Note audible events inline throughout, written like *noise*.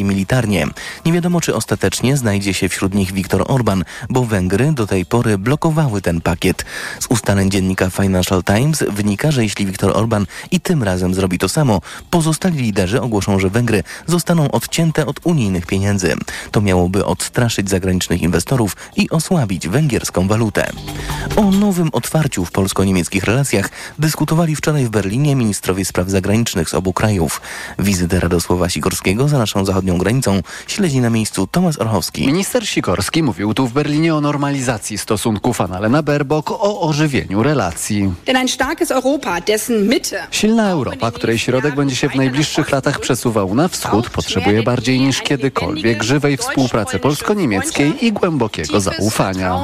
i militarnie. Nie wiadomo, czy ostatecznie znajdzie się wśród nich Viktor Orban, bo Węgry do tej pory blokowały ten pakiet. Z ustaleń dziennika Financial Times wynika, że jeśli Viktor Orban i tym razem zrobi to samo, pozostali liderzy ogłoszą, że Węgry zostaną odcięte od unijnych pieniędzy. To miałoby odstraszyć zagranicznych inwestorów i osłabić węgierską walutę. O nowym otwarciu w polsko-niemieckich relacjach dyskutowali wczoraj w Berlinie ministrowie spraw zagranicznych z obu krajów. Wizytę Radosława Sikorskiego za naszą zachodnią granicą śledzi na miejscu Tomasz Orchowski. Minister Sikorski mówił tu w Berlinie o normalizacji stosunków Annalena Baerbock, o ożywieniu relacji. Silna Europa, której środek będzie się w najbliższych latach przesuwał na wschód, potrzebuje bardziej niż kiedykolwiek żywej współpracy polsko-niemieckiej i głębokiego zaufania.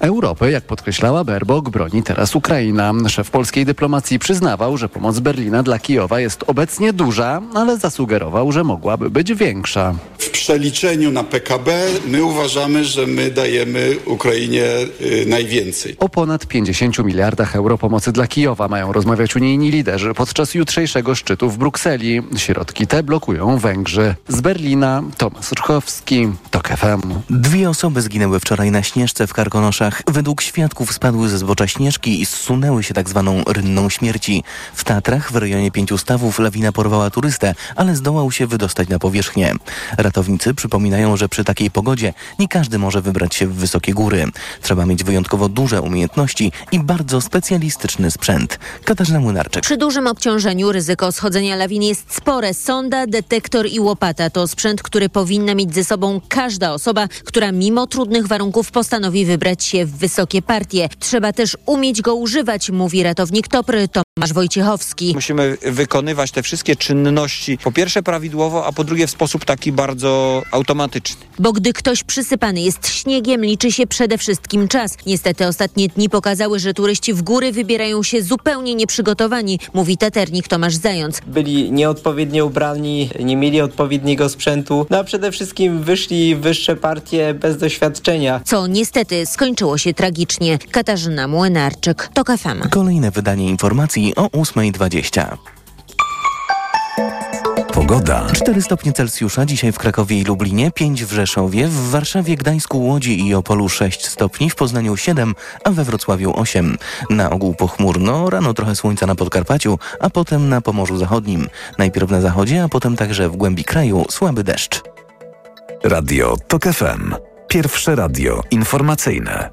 Europy, jak podkreślała Baerbock, broni teraz Ukraina. Szef polskiej dyplomacji przyznawał, że pomoc Berlina dla Kijowa jest obecnie duża, ale zasugerował, że mogłaby być większa. W przeliczeniu na PKB my uważamy, że my dajemy Ukrainie y, najwięcej. O ponad 50 miliardach euro pomocy dla Kijowa mają rozmawiać unijni liderzy podczas jutrzejszego szczytu w Brukseli. Środki te blokują Węgrzy. Z Berlina Tomasz Ruchowski, TOK FM. Dwie osoby zginęły wczoraj na Śnieżce w Karkonoszach. Według świadków spadły ze zbocza Śnieżki i zsunęły się tak zwaną rynną śmierci. W Tatrach w rejonie Pięciu Stawów lawina porwała turystę, ale zdołał się wydostać na powierzchnię. Ratownicy przypominają, że przy takiej pogodzie nie każdy może wybrać się w wysokie góry. Trzeba mieć wyjątkowo duże umiejętności i bardzo specjalistyczny sprzęt. Katarzyna Młynarczyk. Przy dużym obciążeniu ryzyko schodzenia lawin jest spore. Sonda, detektor i łopata to sprzęt, który powinna mieć ze sobą każda osoba, która mimo trudnych warunków postanowi wybrać się w wysokie partie. Trzeba też umieć go używać, mówi ratownik Topry Tomasz Wojciechowski. Musimy wykonywać te wszystkie czynności po pierwsze prawidłowo, a po drugie w sposób taki bardzo automatyczny. Bo gdy ktoś przysypany jest śniegiem, liczy się przede wszystkim czas. Niestety ostatnie dni pokazały, że turyści w góry wybierają się zupełnie nieprzygotowani, mówi taternik Tomasz Zając. Byli nieodpowiednio ubrani, nie mieli odpowiedniego sprzętu, no a przede wszystkim wyszli wyższe partie bez doświadczenia. Co niestety skończyło się tragicznie. Katarzyna Młynarczyk, TOK FM. Kolejne wydanie informacji o 8.20. Pogoda. 4 stopnie Celsjusza dzisiaj w Krakowie i Lublinie, 5 w Rzeszowie, w Warszawie, Gdańsku, Łodzi i Opolu 6 stopni, w Poznaniu 7, a we Wrocławiu 8. Na ogół pochmurno, rano trochę słońca na Podkarpaciu, a potem na Pomorzu Zachodnim. Najpierw na zachodzie, a potem także w głębi kraju słaby deszcz. Radio TOK FM. Pierwsze radio informacyjne.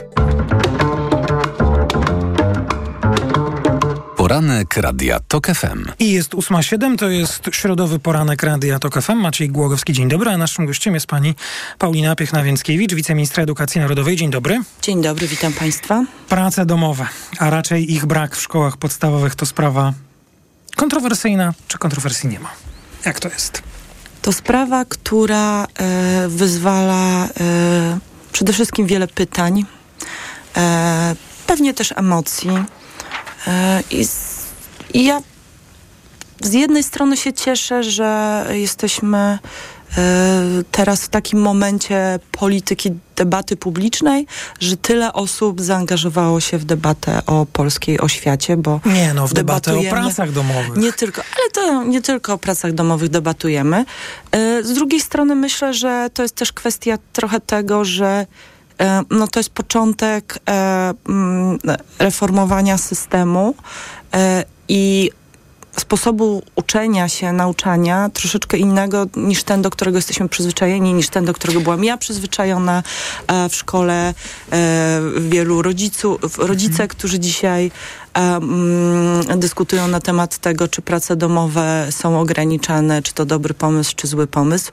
Poranek Radia TOK FM. I jest 8.07, to jest środowy poranek Radia TOK FM. Maciej Głogowski, dzień dobry, a naszym gościem jest pani Paulina Piechna-Więckiewicz, wiceministra edukacji narodowej. Dzień dobry. Dzień dobry, witam państwa. Prace domowe, a raczej ich brak w szkołach podstawowych to sprawa kontrowersyjna, czy kontrowersji nie ma? Jak to jest? To sprawa, która e, wyzwala e, przede wszystkim wiele pytań, e, pewnie też emocji. I, z, I ja z jednej strony się cieszę, że jesteśmy e, teraz w takim momencie polityki debaty publicznej, że tyle osób zaangażowało się w debatę o polskiej oświacie, bo Nie no, w debatę o pracach domowych. Nie tylko, ale to nie tylko o pracach domowych debatujemy. E, Z drugiej strony myślę, że to jest też kwestia trochę tego, że no to jest początek e, mm, reformowania systemu e, i sposobu uczenia się, nauczania troszeczkę innego niż ten, do którego jesteśmy przyzwyczajeni, niż ten, do którego byłam ja przyzwyczajona e, w szkole. E, wielu rodziców, rodzice, którzy dzisiaj e, mm, dyskutują na temat tego, czy prace domowe są ograniczane, czy to dobry pomysł, czy zły pomysł.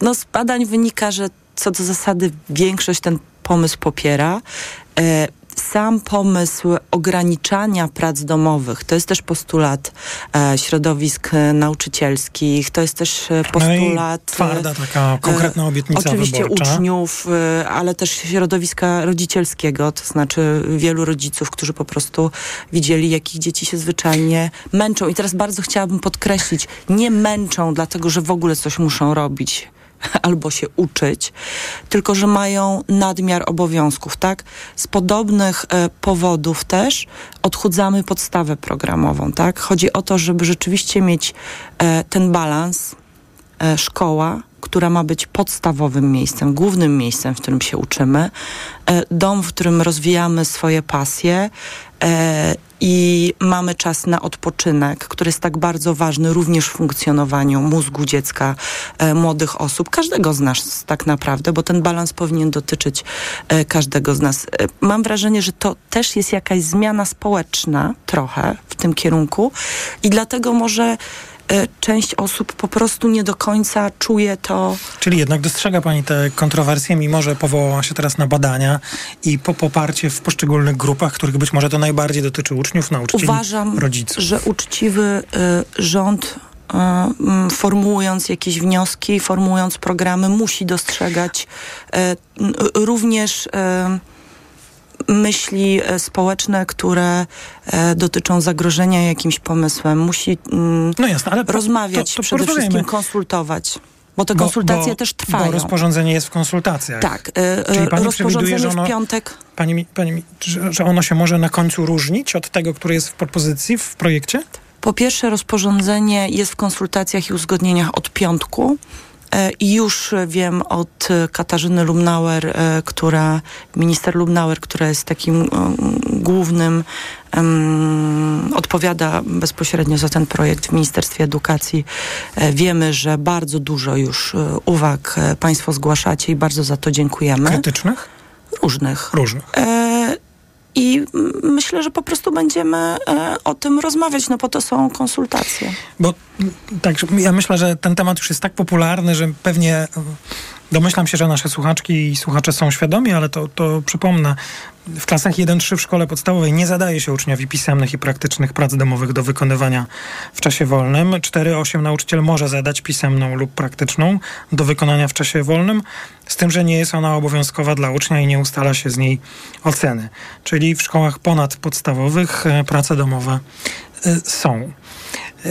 No z badań wynika, że co do zasady większość ten pomysł popiera. E, sam pomysł ograniczania prac domowych, to jest też postulat e, środowisk e, nauczycielskich, to jest też No postulat... e, twarda taka konkretna obietnica Oczywiście wyborcza. uczniów, ale też środowiska rodzicielskiego, to znaczy wielu rodziców, którzy po prostu widzieli, jak ich dzieci się zwyczajnie męczą. I teraz bardzo chciałabym podkreślić, nie męczą dlatego, że w ogóle coś muszą robić albo się uczyć, tylko że mają nadmiar obowiązków, tak? Z podobnych e, powodów też odchudzamy podstawę programową, tak? Chodzi o to, żeby rzeczywiście mieć e, ten balans e, szkoła, która ma być podstawowym miejscem, głównym miejscem, w którym się uczymy, e, dom, w którym rozwijamy swoje pasje. E, i mamy czas na odpoczynek, który jest tak bardzo ważny również w funkcjonowaniu mózgu dziecka, e, młodych osób, każdego z nas tak naprawdę, bo ten balans powinien dotyczyć każdego z nas. Mam wrażenie, że to też jest jakaś zmiana społeczna trochę w tym kierunku i dlatego może część osób po prostu nie do końca czuje to. Czyli jednak dostrzega Pani te kontrowersje, mimo że powołała się teraz na badania i po poparcie w poszczególnych grupach, których być może to najbardziej dotyczy uczniów, nauczycieli, Uważam, rodziców. że uczciwy y, rząd y, formułując jakieś wnioski, formułując programy, musi dostrzegać y, również y, myśli e, społeczne, które e, dotyczą zagrożenia jakimś pomysłem. Musi mm, No jasne, ale rozmawiać, to, to przede wszystkim konsultować. Bo te Bo- konsultacje bo- też trwają. Bo rozporządzenie jest w konsultacjach. tak, e, Czyli pani rozporządzenie że w ono- piątek. Pani, pani, że, że ono się może na końcu różnić od tego, który jest w propozycji, w projekcie? Po pierwsze, rozporządzenie jest w konsultacjach i uzgodnieniach od piątku. E, I już wiem od e, Katarzyny Lubnauer, e, która, minister Lubnauer, która jest takim głównym, em, odpowiada bezpośrednio za ten projekt w Ministerstwie Edukacji. Wiemy, że bardzo dużo już uwag Państwo zgłaszacie i bardzo za to dziękujemy. Krytycznych? Różnych. Różnych. E, I myślę, że po prostu będziemy e, o tym rozmawiać, no po to są konsultacje. Bo tak, ja myślę, że ten temat już jest tak popularny, że pewnie domyślam się, że nasze słuchaczki i słuchacze są świadomi, ale to, to przypomnę. W klasach 1-3 w szkole podstawowej nie zadaje się uczniowi pisemnych i praktycznych prac domowych do wykonywania w czasie wolnym. 4-8 nauczyciel może zadać pisemną lub praktyczną do wykonania w czasie wolnym, z tym, że nie jest ona obowiązkowa dla ucznia i nie ustala się z niej oceny. Czyli w szkołach ponadpodstawowych e, prace domowe e, są.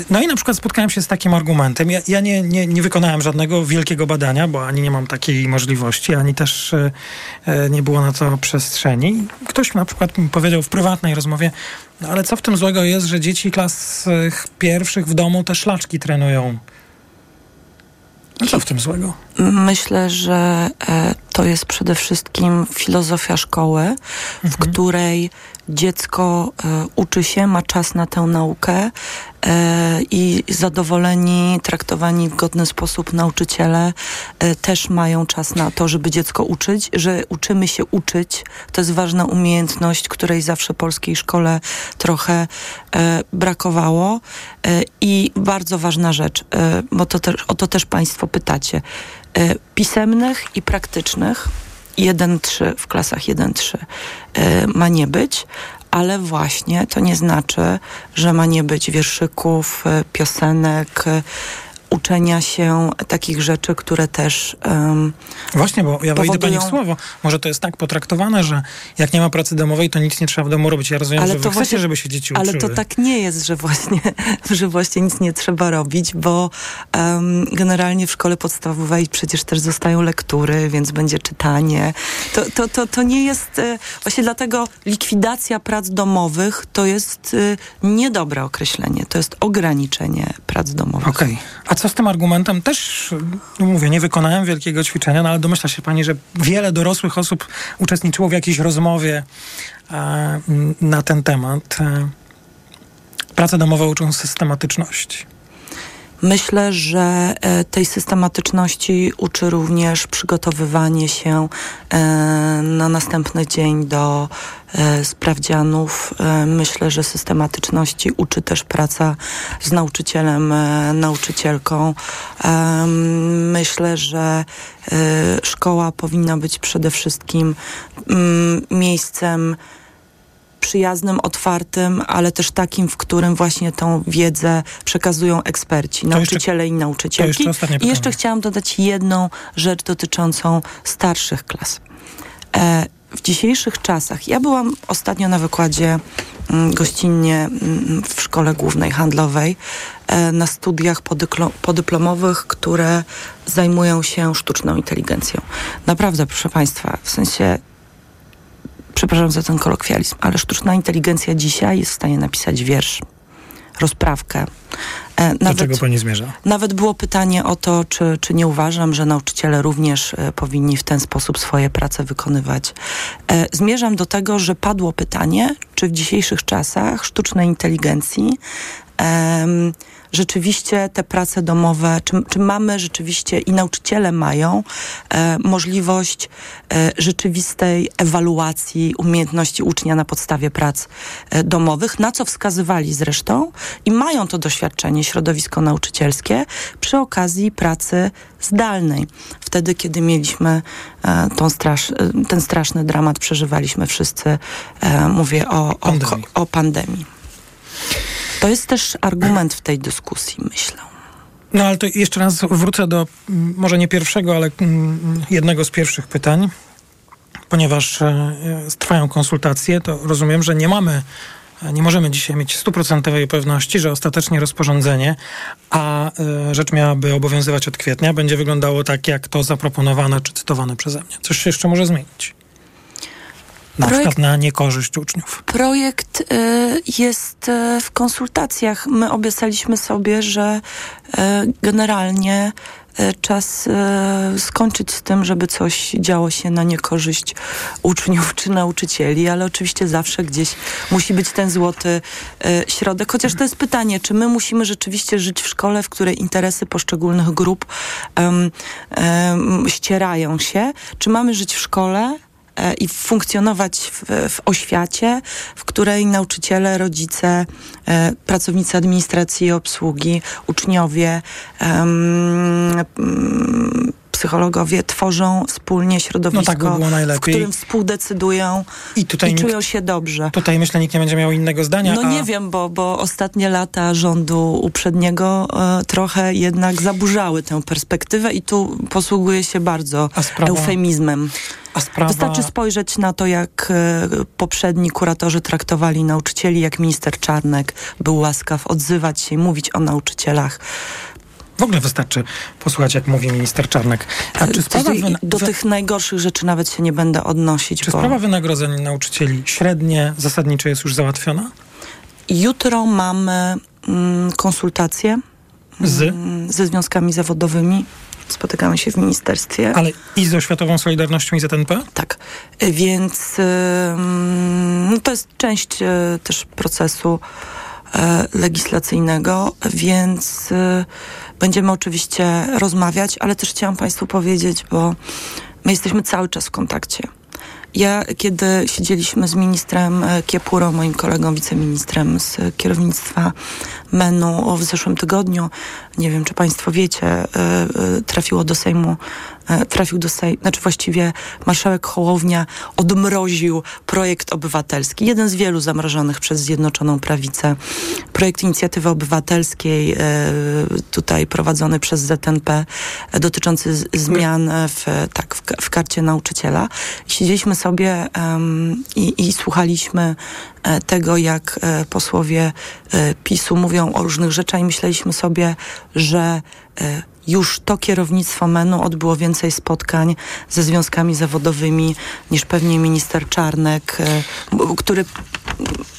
No i na przykład spotkałem się z takim argumentem. Ja, ja nie, nie, nie wykonałem żadnego wielkiego badania, bo ani nie mam takiej możliwości, ani też e, e, nie było na to przestrzeni. Ktoś na przykład mi powiedział w prywatnej rozmowie, no ale co w tym złego jest, że dzieci klas pierwszych w domu te szlaczki trenują? No co w tym złego? Myślę, że e, to jest przede wszystkim filozofia szkoły, w której dziecko uczy się, ma czas na tę naukę i zadowoleni, traktowani w godny sposób nauczyciele e, też mają czas na to, żeby dziecko uczyć, że uczymy się uczyć. To jest ważna umiejętność, której zawsze polskiej szkole trochę e, brakowało. E, I bardzo ważna rzecz, e, bo to też, o to też Państwo pytacie. E, pisemnych i praktycznych 1-3 w klasach 1-3 e, ma nie być, ale właśnie to nie znaczy, że ma nie być wierszyków, e, piosenek, e, uczenia się takich rzeczy, które też em, Właśnie, bo ja wejdę pani w Powodują- słowo. Może to jest tak potraktowane, że jak nie ma pracy domowej, to nic nie trzeba w domu robić. Ja rozumiem, Ale że wy to chcecie, właśnie- żeby się dzieci uczyły. Ale to tak nie jest, że właśnie, *laughs* że właśnie nic nie trzeba robić, bo em, generalnie w szkole podstawowej przecież też zostają lektury, więc będzie czytanie. To, to, to, to nie jest, e, właśnie dlatego likwidacja prac domowych to jest e, niedobre określenie, to jest ograniczenie prac domowych. Okej. A co z tym argumentem? Też, no mówię, nie wykonałem wielkiego ćwiczenia, no ale domyśla się pani, że wiele dorosłych osób uczestniczyło w jakiejś rozmowie e, na ten temat. E, prace domowe uczą systematyczności. Myślę, że e, tej systematyczności uczy również przygotowywanie się e, na następny dzień do e, sprawdzianów. Myślę, że systematyczności uczy też praca z nauczycielem, nauczycielką. Myślę, że szkoła powinna być przede wszystkim mm, miejscem przyjaznym, otwartym, ale też takim, w którym właśnie tą wiedzę przekazują eksperci, To jeszcze- nauczyciele i nauczycielki. jeszcze I jeszcze chciałam dodać jedną rzecz dotyczącą starszych klas. E, w dzisiejszych czasach, ja byłam ostatnio na wykładzie mm, gościnnie mm, w szkole głównej handlowej e, na studiach podyplomowych, które zajmują się sztuczną inteligencją. Naprawdę, proszę Państwa, w sensie przepraszam za ten kolokwializm, ale sztuczna inteligencja dzisiaj jest w stanie napisać wiersz, rozprawkę, E, Do czego pani zmierza? Nawet było pytanie o to, czy, czy nie uważam, że nauczyciele również e, powinni w ten sposób swoje prace wykonywać. E, zmierzam do tego, że padło pytanie, czy w dzisiejszych czasach sztucznej inteligencji em, rzeczywiście te prace domowe, czy, czy mamy rzeczywiście i nauczyciele mają e, możliwość e, rzeczywistej ewaluacji umiejętności ucznia na podstawie prac e, domowych, na co wskazywali zresztą i mają to doświadczenie środowisko nauczycielskie przy okazji pracy zdalnej. Wtedy, kiedy mieliśmy e, tą strasz, e, ten straszny dramat, przeżywaliśmy wszyscy, e, mówię o, o, Pandemii. o pandemii. To jest też argument w tej dyskusji, myślę. No ale to jeszcze raz wrócę do mm, może nie pierwszego, ale mm, jednego z pierwszych pytań. Ponieważ e, trwają konsultacje, to rozumiem, że nie mamy, e, nie możemy dzisiaj mieć stuprocentowej pewności, że ostatecznie rozporządzenie, a e, rzecz miałaby obowiązywać od kwietnia, będzie wyglądało tak, jak to zaproponowane czy cytowane przeze mnie. Coś się jeszcze może zmienić. Na Projekt- przykład na niekorzyść uczniów. Projekt y, jest y, w konsultacjach. My obiecaliśmy sobie, że y, generalnie czas skończyć z tym, żeby coś działo się na niekorzyść uczniów czy nauczycieli, ale oczywiście zawsze gdzieś musi być ten złoty środek. Chociaż to jest pytanie, czy my musimy rzeczywiście żyć w szkole, w której interesy poszczególnych grup ścierają się, czy mamy żyć w szkole, i funkcjonować w, w oświacie, w której nauczyciele, rodzice, e, pracownicy administracji i obsługi, uczniowie, mm, psychologowie tworzą wspólnie środowisko, tak by w którym współdecydują I tutaj i nikt, czują się dobrze. tutaj myślę, nikt nie będzie miał innego zdania. No a... nie wiem, bo, bo ostatnie lata rządu uprzedniego e, trochę jednak zaburzały tę perspektywę i tu posługuje się bardzo sprawa- eufemizmem. Sprawa... Wystarczy spojrzeć na to, jak e, poprzedni kuratorzy traktowali nauczycieli, jak minister Czarnek był łaskaw odzywać się i mówić o nauczycielach. W ogóle wystarczy posłuchać, jak mówi minister Czarnek. A czy sprawa, Do tych najgorszych rzeczy nawet się nie będę odnosić, czy bo sprawa wynagrodzeń nauczycieli średnie, zasadnicze jest już załatwiona? jutro mamy mm, konsultacje Z, mm, ze związkami zawodowymi. Spotykamy się w ministerstwie. ale i z Oświatową Solidarnością i z ZNP? Tak, Y, więc ym, no to jest część y, też procesu y, legislacyjnego, więc y, będziemy oczywiście rozmawiać, ale też chciałam Państwu powiedzieć, bo my jesteśmy cały czas w kontakcie. Ja, kiedy siedzieliśmy z ministrem e, Kiepurą, moim kolegą, wiceministrem z kierownictwa MENU w zeszłym tygodniu, nie wiem, czy Państwo wiecie, e, e, trafiło do Sejmu, trafił do Sejmu, znaczy właściwie marszałek Hołownia odmroził projekt obywatelski, jeden z wielu zamrożonych przez Zjednoczoną Prawicę. Projekt inicjatywy obywatelskiej, e, tutaj prowadzony przez ZNP, e, dotyczący zmian e, w, tak, w, ka- w karcie nauczyciela. Siedzieliśmy sobie em, i, i słuchaliśmy e, tego, jak e, posłowie e, PiSu mówią o różnych rzeczach i myśleliśmy sobie, że e, już to kierownictwo MEN-u odbyło więcej spotkań ze związkami zawodowymi niż pewnie minister Czarnek, e, który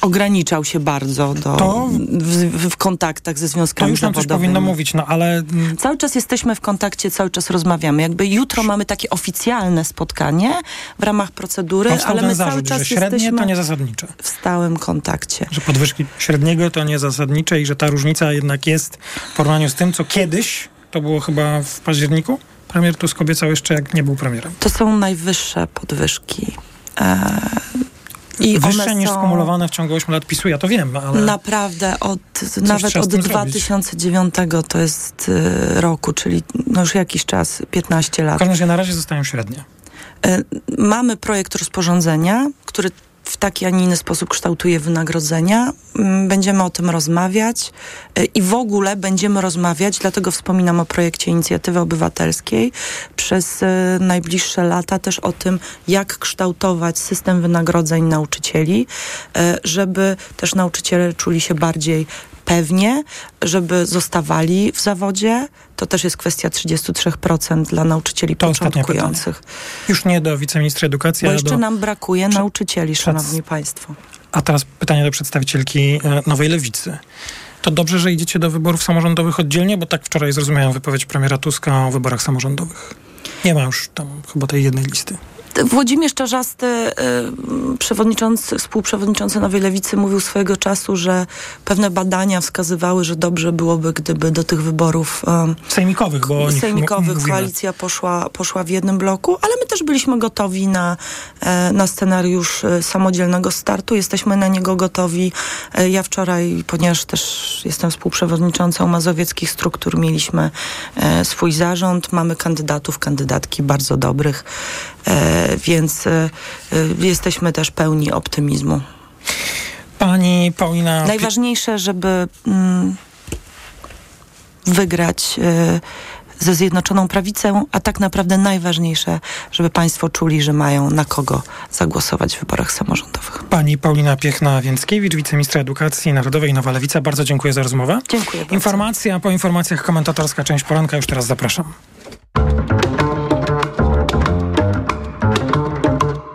ograniczał się bardzo do, To- w, w kontaktach ze To związkami już nam coś zawodowymi. powinno mówić, no ale Cały czas jesteśmy w kontakcie, cały czas rozmawiamy. Jakby jutro mamy takie oficjalne spotkanie w ramach procedury, powstał ale my cały zarzut, czas że średnie to nie zasadnicze. w stałym kontakcie. Że podwyżki średniego to nie zasadnicze i że ta różnica jednak jest w porównaniu z tym, co kiedyś, to było chyba w październiku, premier Tusk obiecał jeszcze, jak nie był premierem. To są najwyższe podwyżki. E, I Wyższe niż skumulowane w ciągu 8 lat PiSu, ja to wiem, ale... naprawdę od, nawet od tym zrobić. 2009 to jest e, roku, czyli no już jakiś czas, 15 W lat. każdym razie na razie zostają średnie. E, Mamy projekt rozporządzenia, który w taki, a nie inny sposób kształtuje wynagrodzenia. Mm, Będziemy o tym rozmawiać e, i w ogóle będziemy rozmawiać, dlatego wspominam o projekcie inicjatywy obywatelskiej, przez e, najbliższe lata też o tym, jak kształtować system wynagrodzeń nauczycieli, e, żeby też nauczyciele czuli się bardziej pewnie, żeby zostawali w zawodzie. To też jest kwestia 33% dla nauczycieli To początkujących. Już nie do wiceministra edukacji, Bo ale jeszcze do... nam brakuje przed- nauczycieli, przed- szanowni państwo. A teraz pytanie do przedstawicielki e, Nowej Lewicy. To dobrze, że idziecie do wyborów samorządowych oddzielnie, bo tak wczoraj zrozumiałem wypowiedź premiera Tuska o wyborach samorządowych. Nie ma już tam chyba tej jednej listy. Włodzimierz Czarzasty, y, przewodniczący, współprzewodniczący Nowej Lewicy, mówił swojego czasu, że pewne badania wskazywały, że dobrze byłoby, gdyby do tych wyborów um, Sejmikowych, bo sejmikowych koalicja poszła, poszła w jednym bloku, ale my też byliśmy gotowi na, e, na scenariusz samodzielnego startu. Jesteśmy na niego gotowi. Ja wczoraj, ponieważ też jestem współprzewodniczącą mazowieckich struktur, mieliśmy swój zarząd. Mamy kandydatów, kandydatki bardzo dobrych, więc e, e, jesteśmy też pełni optymizmu. Pani Paulina... Najważniejsze, żeby mm, wygrać e, ze Zjednoczoną Prawicą, a tak naprawdę najważniejsze, żeby państwo czuli, że mają na kogo zagłosować w wyborach samorządowych. Pani Paulina Piechna-Więckiewicz, wiceministra edukacji narodowej Nowa Lewica. Bardzo dziękuję za rozmowę. Dziękuję bardzo. Informacja po informacjach komentatorska część poranka. Już teraz zapraszam.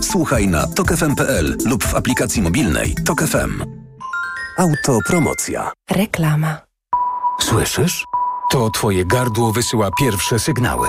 Słuchaj na tokefm.pl lub w aplikacji mobilnej Tok FM. Autopromocja. Reklama. Słyszysz? To twoje gardło wysyła pierwsze sygnały.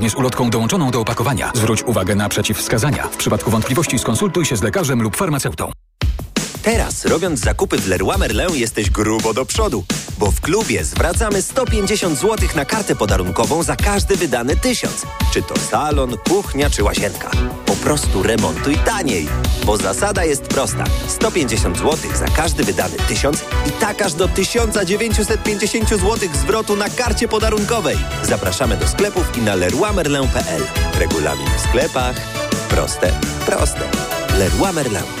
z ulotką dołączoną do opakowania. Zwróć uwagę na przeciwwskazania. W przypadku wątpliwości skonsultuj się z lekarzem lub farmaceutą. Teraz, robiąc zakupy w Leroy Merlin, jesteś grubo do przodu, bo w klubie zwracamy 150 zł na kartę podarunkową za każdy wydany tysiąc. Czy to salon, kuchnia czy łazienka. Po prostu remontuj taniej, bo zasada jest prosta. 150 zł za każdy wydany tysiąc i tak aż do 1950 zł zwrotu na karcie podarunkowej. Zapraszamy do sklepów i na leroymerlin.pl. Regulamin w sklepach. Proste, proste. Leroy Merlin.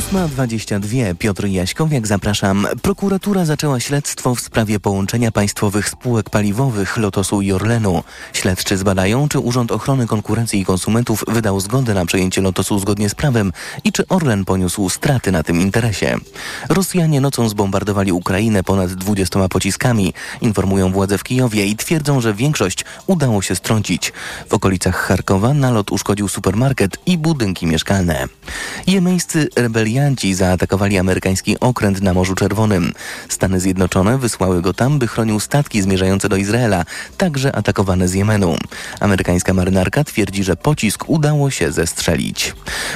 8.22. Piotr Jaśkowiak, zapraszam. Prokuratura zaczęła śledztwo w sprawie połączenia państwowych spółek paliwowych Lotosu i Orlenu. Śledczy zbadają, czy Urząd Ochrony Konkurencji i Konsumentów wydał zgodę na przejęcie Lotosu zgodnie z prawem i czy Orlen poniósł straty na tym interesie. Rosjanie nocą zbombardowali Ukrainę ponad 20 pociskami, informują władze w Kijowie i twierdzą, że większość udało się strącić. W okolicach Charkowa nalot uszkodził supermarket i budynki mieszkalne. Jemeńscy rebelianci zaatakowali amerykański okręt na Morzu Czerwonym. Stany Zjednoczone wysłały go tam, by chronił statki zmierzające do Izraela, także atakowane z Jemenu. Amerykańska marynarka twierdzi, że pocisk udało się zestrzelić.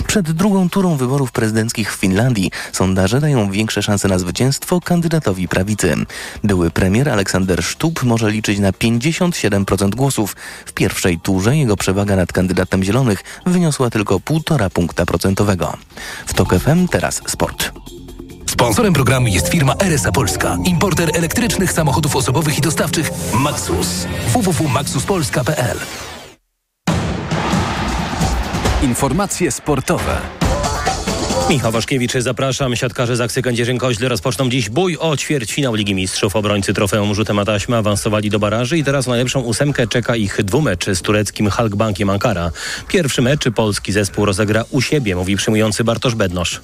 Przed drugą turą wyborów prezydenckich w Finlandii sondaże dają większe szanse na zwycięstwo kandydatowi prawicy. Były premier Aleksander Sztub może liczyć na 57% głosów. W pierwszej turze jego przewaga nad kandydatem Zielonych wyniosła tylko 1,5 punkta procentowego. W TOK FM teraz sport. Sponsorem programu jest firma RSA Polska, importer elektrycznych samochodów osobowych i dostawczych Maxus. www.maxuspolska.pl Informacje sportowe. Michał Waszkiewicz, zapraszam. Siatkarze Zaksy Kędzierzyn-Koźle rozpoczną dziś bój o ćwierćfinał Ligi Mistrzów. Obrońcy trofeum rzutem na taśmę awansowali do baraży i teraz najlepszą ósemkę czeka ich dwumecz z tureckim Halkbankiem Ankara. Pierwszy mecz polski zespół rozegra u siebie, mówi przyjmujący Bartosz Bednosz.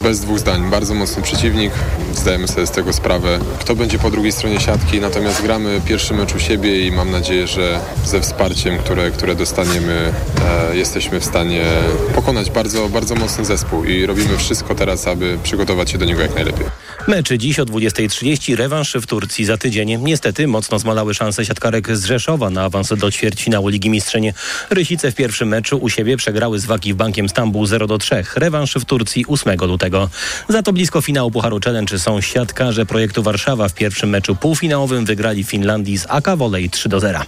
Bez dwóch zdań, bardzo mocny przeciwnik, zdajemy sobie z tego sprawę, kto będzie po drugiej stronie siatki, natomiast gramy pierwszy mecz u siebie i mam nadzieję, że ze wsparciem, które, które dostaniemy, e, jesteśmy w stanie pokonać bardzo, bardzo mocny zespół i robimy wszystko teraz, aby przygotować się do niego jak najlepiej. Meczy dziś o 20.30, rewanż w Turcji za tydzień. Niestety mocno zmalały szanse siatkarek z Rzeszowa na awans do ćwierćfinału Ligi Mistrzenie. Rysice w pierwszym meczu u siebie przegrały z Waki w Bankiem Stambuł 0-3. Rewanż w Turcji 8 lutego. Za to blisko finału Pucharu Challenge są siatkarze projektu Warszawa. W pierwszym meczu półfinałowym wygrali w Finlandii z AK Volley 3-0.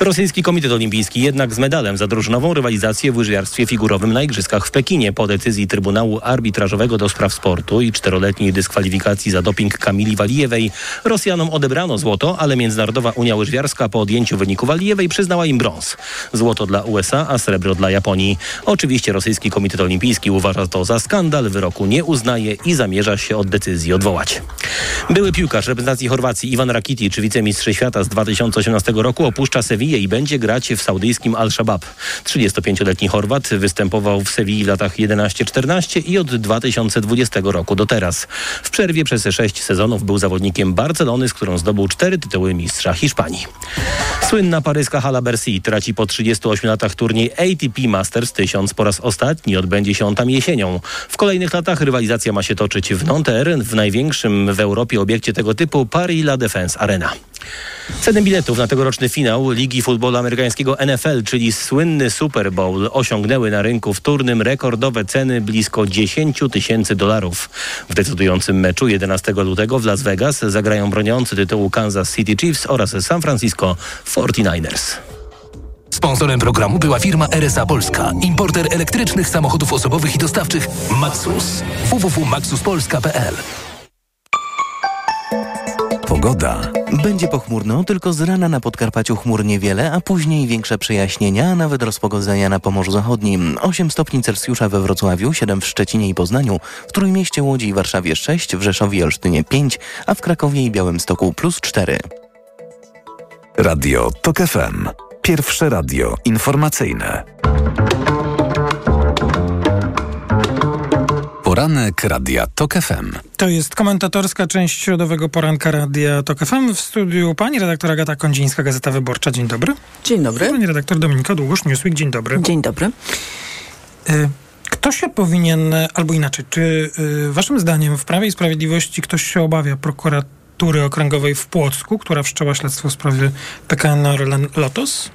Rosyjski Komitet Olimpijski jednak z medalem za drużynową rywalizację w łyżwiarstwie figurowym na Igrzyskach w Pekinie po decyzji Trybunału Arbitrażowego do Spraw Sportu i czteroletniej dyskwalifikacji za doping Kamili Walijewej. Rosjanom odebrano złoto, ale Międzynarodowa Unia Łyżwiarska po odjęciu wyniku Walijewej przyznała im brąz. Złoto dla USA, a srebro dla Japonii. Oczywiście Rosyjski Komitet Olimpijski uważa to za skandal, nie uznaje i zamierza się od decyzji odwołać. Były piłkarz reprezentacji Chorwacji Iwan Rakitic, wicemistrz świata z 2018 roku, opuszcza Sewillę i będzie grać w saudyjskim Al-Shabaab. 35-letni Chorwat występował w Sewilli w latach 11-14 i od 2020 roku do teraz. W przerwie przez sześć sezonów był zawodnikiem Barcelony, z którą zdobył cztery tytuły mistrza Hiszpanii. Słynna paryska hala Bercy traci po 38 latach turniej ATP Masters 1000 po raz ostatni odbędzie się on tam jesienią. W kolejnych latach rywalizacja ma się toczyć w Nanterre, w największym w Europie obiekcie tego typu Paris La Défense Arena. Ceny biletów na tegoroczny finał Ligi Futbolu Amerykańskiego NFL, czyli słynny Super Bowl, osiągnęły na rynku wtórnym rekordowe ceny blisko 10 tysięcy dolarów. W decydującym meczu 11 lutego w Las Vegas zagrają broniący tytułu Kansas City Chiefs oraz San Francisco 49ers. Sponsorem programu była firma RSA Polska, importer elektrycznych samochodów osobowych i dostawczych Maxus. www.maxuspolska.pl Pogoda. Będzie pochmurno, tylko z rana na Podkarpaciu chmur niewiele, a później większe przejaśnienia, a nawet rozpogodzenia na Pomorzu Zachodnim. 8 stopni Celsjusza we Wrocławiu, 7 w Szczecinie i Poznaniu, w Trójmieście, Łodzi i Warszawie 6, w Rzeszowie i Olsztynie 5, a w Krakowie i Białymstoku plus 4. Radio TOK FM. Pierwsze radio informacyjne. Poranek Radia TOK FM. To jest komentatorska część środowego poranka Radia TOK FM. W studiu pani redaktor Agata Kondzińska, Gazeta Wyborcza. Dzień dobry. Dzień dobry. Pani redaktor Dominika Długosz, Newsweek. Dzień dobry. Dzień dobry. Y, Kto się powinien, albo inaczej, czy y, waszym zdaniem w Prawie i Sprawiedliwości ktoś się obawia prokuratury okręgowej w Płocku, która wszczęła śledztwo w sprawie PKN Orlen Lotos?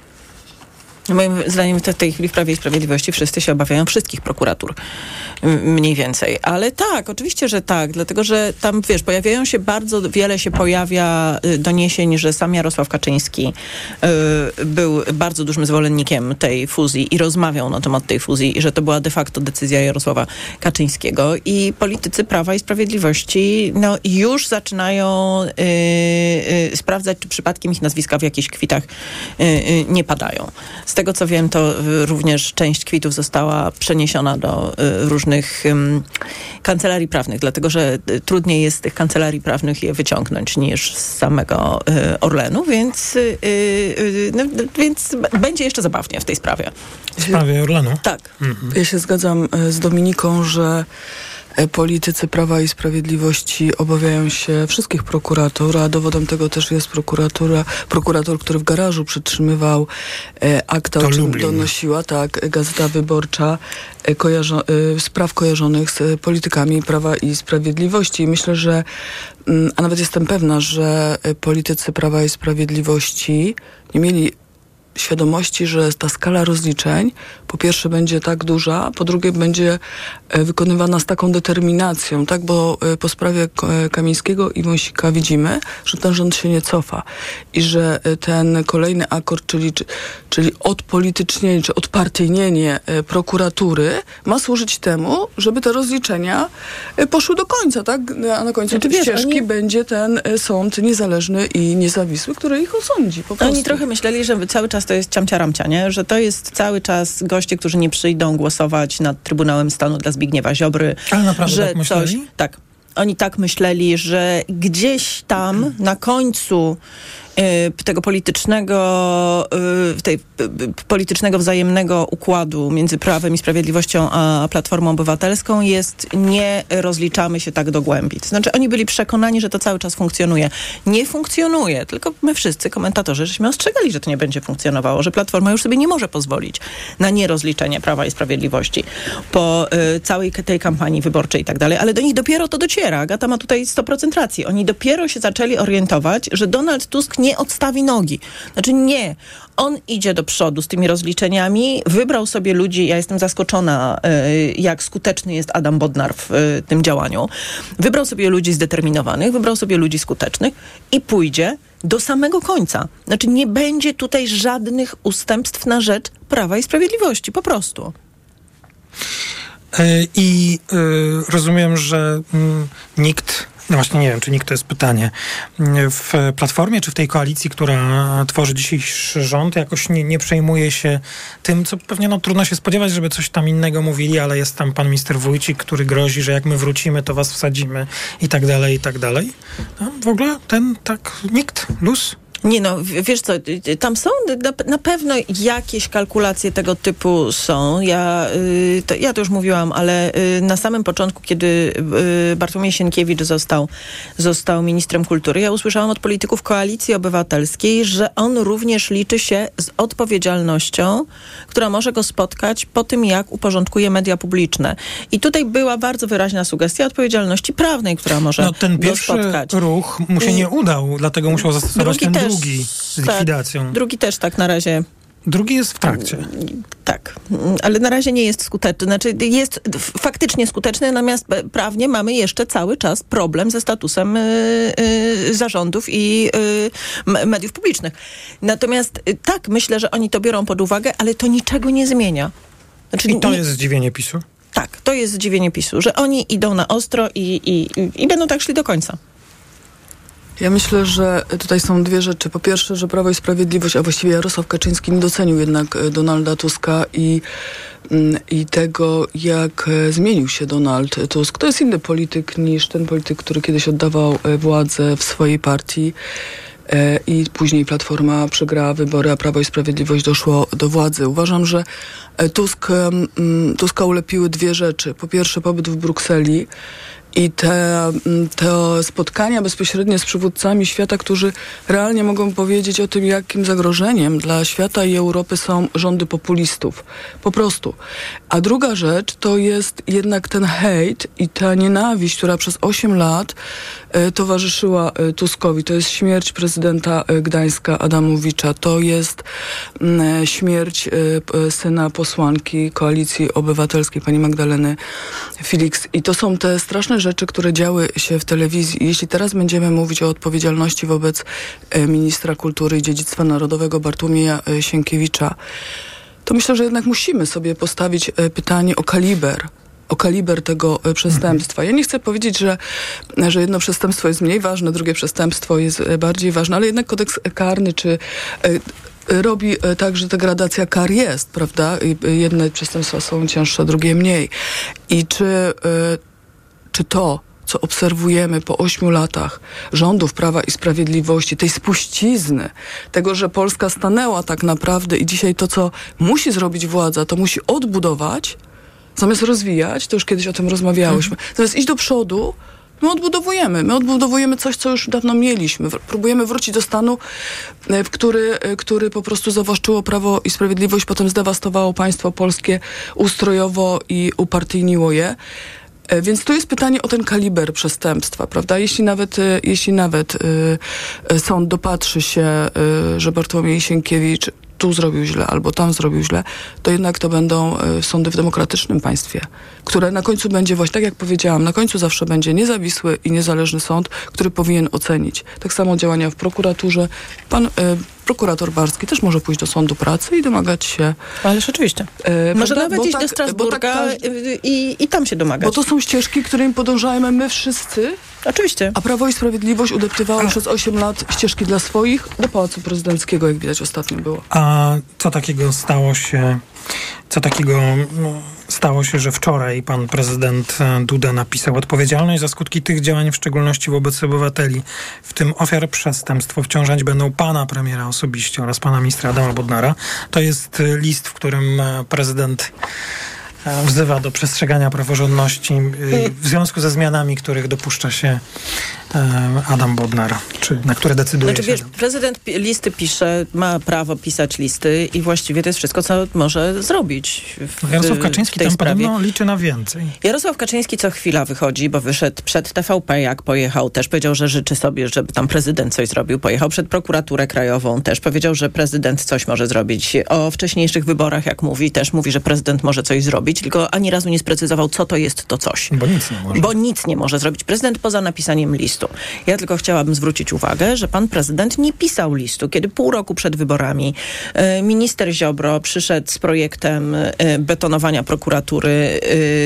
Moim zdaniem w tej chwili w Prawie i Sprawiedliwości wszyscy się obawiają wszystkich prokuratur. Mniej więcej. Ale tak, oczywiście, że tak. Dlatego, że tam, wiesz, pojawiają się bardzo, wiele się pojawia y, doniesień, że sam Jarosław Kaczyński y, był bardzo dużym zwolennikiem tej fuzji i rozmawiał na temat tej fuzji i że to była de facto decyzja Jarosława Kaczyńskiego. I politycy Prawa i Sprawiedliwości no, już zaczynają y, y, sprawdzać, czy przypadkiem ich nazwiska w jakichś kwitach y, y, nie padają. Z tego co wiem, to y, również część kwitów została przeniesiona do y, różnych kancelarii prawnych, dlatego że y, trudniej jest z tych kancelarii prawnych je wyciągnąć niż z samego y, Orlenu, więc, y, y, no, więc będzie jeszcze zabawnie w tej sprawie. W sprawie Orlenu? Tak. Ja się zgadzam z Dominiką, że politycy Prawa i Sprawiedliwości obawiają się wszystkich prokuratur, a dowodem tego też jest prokuratura, prokurator, który w garażu przytrzymywał e, akta, To o czym Lublin. donosiła tak, Gazeta Wyborcza e, kojarzo, e, spraw kojarzonych z e, politykami Prawa i Sprawiedliwości. I myślę, że, mm, a nawet jestem pewna, że e, politycy Prawa i Sprawiedliwości nie mieli świadomości, że ta skala rozliczeń po pierwsze będzie tak duża, po drugie będzie e, wykonywana z taką determinacją, tak, bo e, po sprawie e, Kamińskiego i Wąsika widzimy, że ten rząd się nie cofa i że ten kolejny akord, czyli, czy- czyli odpolitycznienie, czy odpartyjnienie prokuratury ma służyć temu, żeby te rozliczenia poszły do końca, tak, a na końcu Znaczy, tej wiesz, ścieżki oni- będzie ten sąd niezależny i niezawisły, który ich osądzi po prostu. Oni trochę myśleli, że cały czas to jest ciamcia-ramcia, nie? Że to jest cały czas goście, którzy nie przyjdą głosować nad Trybunałem Stanu dla Zbigniewa Ziobry. Ale naprawdę że tak myśleli? tak. Oni tak myśleli, że gdzieś tam na końcu tego politycznego, y, tej, y, y, politycznego wzajemnego układu między Prawem i Sprawiedliwością a Platformą Obywatelską jest nie rozliczamy się tak do głębi. To znaczy oni byli przekonani, że to cały czas funkcjonuje. Nie funkcjonuje, tylko my wszyscy komentatorzy żeśmy ostrzegali, że to nie będzie funkcjonowało, że Platforma już sobie nie może pozwolić na nierozliczenie Prawa i Sprawiedliwości po y, całej tej kampanii wyborczej i tak dalej, ale do nich dopiero to dociera. Agata ma tutaj 100% racji. Oni dopiero się zaczęli orientować, że Donald Tusk nie odstawi nogi. Znaczy nie. On idzie do przodu z tymi rozliczeniami, wybrał sobie ludzi, ja jestem zaskoczona, y, jak skuteczny jest Adam Bodnar w y, tym działaniu. Wybrał sobie ludzi zdeterminowanych, wybrał sobie ludzi skutecznych i pójdzie do samego końca. Znaczy nie będzie tutaj żadnych ustępstw na rzecz Prawa i Sprawiedliwości, po prostu. E, I y, rozumiem, że mm, nikt, no właśnie nie wiem, czy nikt to jest pytanie, w Platformie czy w tej koalicji, która tworzy dzisiejszy rząd, jakoś nie, nie przejmuje się tym, co pewnie no, trudno się spodziewać, żeby coś tam innego mówili, ale jest tam pan minister Wójcik, który grozi, że jak my wrócimy, to was wsadzimy i tak dalej, i tak dalej. No, w ogóle ten tak, nikt, luz. Nie no, wiesz co, tam są na, na pewno jakieś kalkulacje tego typu są. Ja, y, to, ja to już mówiłam, ale y, na samym początku, kiedy y, Bartłomiej Sienkiewicz został, został ministrem kultury, ja usłyszałam od polityków Koalicji Obywatelskiej, że on również liczy się z odpowiedzialnością, która może go spotkać po tym, jak uporządkuje media publiczne. I tutaj była bardzo wyraźna sugestia odpowiedzialności prawnej, która może No ten go pierwszy spotkać. ruch mu się nie udał, dlatego musiał zastosować ten też, drugi z tak, likwidacją. drugi też tak na razie. Drugi jest w trakcie. Tak, ale na razie nie jest skuteczny. Znaczy jest faktycznie skuteczny, natomiast e, prawnie mamy jeszcze cały czas problem ze statusem y, y, zarządów i y, mediów publicznych. Natomiast tak, myślę, że oni to biorą pod uwagę, ale to niczego nie zmienia. Znaczy, I to nie- jest zdziwienie PiSu. Tak, to jest zdziwienie PiSu, że oni idą na ostro i, i, i, i będą tak szli do końca. Ja myślę, że tutaj są dwie rzeczy. Po pierwsze, że Prawo i Sprawiedliwość, a właściwie Jarosław Kaczyński nie docenił jednak e, Donalda Tuska i, mm, i tego, jak e, zmienił się Donald Tusk. To jest inny polityk niż ten polityk, który kiedyś oddawał e, władzę w swojej partii. I później Platforma przegrała wybory, a Prawo i Sprawiedliwość doszło do władzy. Uważam, że Tusk, Tuska ulepiły dwie rzeczy. Po pierwsze, pobyt w Brukseli i te, mm, te spotkania bezpośrednie z przywódcami świata, którzy realnie mogą powiedzieć o tym, jakim zagrożeniem dla świata i Europy są rządy populistów. Po prostu. A druga rzecz to jest jednak ten hejt i ta nienawiść, która przez 8 lat towarzyszyła e, Tuskowi. To jest śmierć prezydenta e, Gdańska Adamowicza. To jest mm, e, śmierć e, syna posłanki Koalicji Obywatelskiej, pani Magdaleny Felix. I to są te straszne rzeczy, które działy się w telewizji. Jeśli teraz będziemy mówić o odpowiedzialności wobec e, ministra kultury i dziedzictwa narodowego Bartłomieja e, Sienkiewicza, to myślę, że jednak musimy sobie postawić e, pytanie o kaliber o kaliber tego e, przestępstwa. Ja nie chcę powiedzieć, że, że jedno przestępstwo jest mniej ważne, drugie przestępstwo jest e, bardziej ważne, ale jednak kodeks karny czy e, robi tak, że ta gradacja kar jest, prawda? Jedne przestępstwa są cięższe, drugie mniej. I czy, czy to, co obserwujemy po ośmiu latach rządów Prawa i Sprawiedliwości, tej spuścizny, tego, że Polska stanęła tak naprawdę i dzisiaj to, co musi zrobić władza, to musi odbudować, zamiast rozwijać, to już kiedyś o tym rozmawiałyśmy, zamiast iść do przodu, my odbudowujemy. My odbudowujemy coś, co już dawno mieliśmy. Próbujemy wrócić do stanu, e, w który, e, który po prostu zawłaszczyło Prawo i Sprawiedliwość, potem zdewastowało państwo polskie ustrojowo i upartyjniło je. E, Więc tu jest pytanie o ten kaliber przestępstwa, prawda? Jeśli nawet, e, jeśli nawet e, e, sąd dopatrzy się, e, że Bartłomiej Sienkiewicz tu zrobił źle albo tam zrobił źle, to jednak to będą e, sądy w demokratycznym państwie, które na końcu będzie właśnie, tak jak powiedziałam, na końcu zawsze będzie niezawisły i niezależny sąd, który powinien ocenić. Tak samo działania w prokuraturze. Pan e, prokurator Barski też może pójść do sądu pracy i domagać się... Ależ oczywiście. E, Może prawda? nawet iść tak- do bo Strasburga tak i, i tam się domagać. bo to są ścieżki, którymi podążajmy my wszyscy. Oczywiście. A Prawo i Sprawiedliwość udeptywało przez 8 lat ścieżki dla swoich do Pałacu Prezydenckiego, jak widać ostatnio było. A co takiego stało się, co takiego no, stało się, że wczoraj pan prezydent e, Duda napisał odpowiedzialność za skutki tych działań, w szczególności wobec obywateli, w tym ofiar przestępstw, obciążać będą pana premiera osobiście oraz pana ministra Adama Bodnara. To jest e, list, w którym e, prezydent wzywa do przestrzegania praworządności e, w związku ze zmianami, których dopuszcza się e, Adam Bodnar, czy na które decyduje Znaczy się. wiesz, prezydent listy pisze, ma prawo pisać listy i właściwie to jest wszystko, co może zrobić w, Jarosław w Kaczyński tej tam sprawie. podobno liczy na więcej. Jarosław Kaczyński co chwila wychodzi, bo wyszedł przed TVP, jak pojechał, też powiedział, że życzy sobie, żeby tam prezydent coś zrobił. Pojechał przed prokuraturę krajową, też powiedział, że prezydent coś może zrobić. O wcześniejszych wyborach, jak mówi, też mówi, że prezydent może coś zrobić, tylko ani razu nie sprecyzował, co to jest to coś. Bo nic nie może. Bo nic nie może zrobić prezydent poza napisaniem listu. Ja tylko chciałabym zwrócić uwagę, że pan prezydent nie pisał listu, kiedy pół roku przed wyborami e, minister Ziobro przyszedł z projektem e, betonowania prokuratury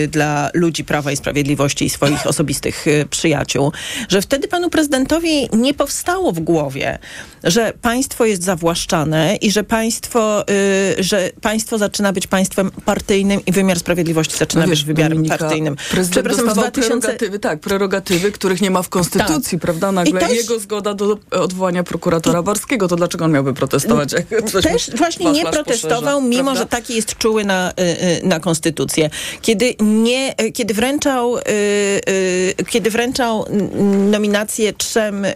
e, dla ludzi Prawa i Sprawiedliwości i swoich osobistych przyjaciół, że wtedy panu prezydentowi nie powstało w głowie, że państwo jest zawłaszczane i że państwo, że państwo zaczyna być państwem partyjnym i wymiar sprawiedliwości zaczyna No być wiesz, wymiarem Dominika, partyjnym. Prezydent Przepraszam, w dostawał 2000 prerogatywy, tak, prerogatywy, których nie ma w Konstytucji, Tak. prawda? I Nagle też- jego zgoda do odwołania prokuratora Barskiego, to dlaczego on miałby protestować? Coś Też właśnie nie protestował, poszerza, mimo prawda? że taki jest czuły na, y, y, na konstytucję. Kiedy, nie, y, kiedy wręczał, kiedy wręczał mm, nominację trzem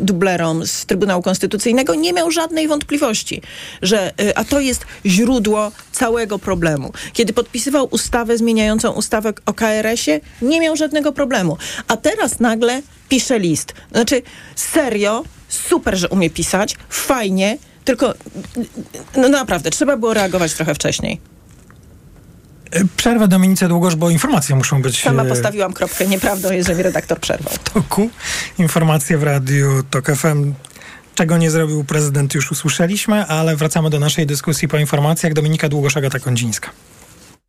dublerom z Trybunału Konstytucyjnego, nie miał żadnej wątpliwości, że, a to jest źródło całego problemu. Kiedy podpisywał ustawę zmieniającą ustawę o KRS-ie, nie miał żadnego problemu. A teraz nagle pisze list. Znaczy, serio, super, że umie pisać, fajnie, tylko no naprawdę, trzeba było reagować trochę wcześniej. E, Przerwę Dominice Długosz, bo informacje muszą być Sama e, postawiłam kropkę. Nieprawdą jest, że mi redaktor przerwał. w toku. Informacje w radiu TOK FM. Czego nie zrobił prezydent już usłyszeliśmy, ale wracamy do naszej dyskusji po informacjach. Dominika Długosz, Agata Kondzińska.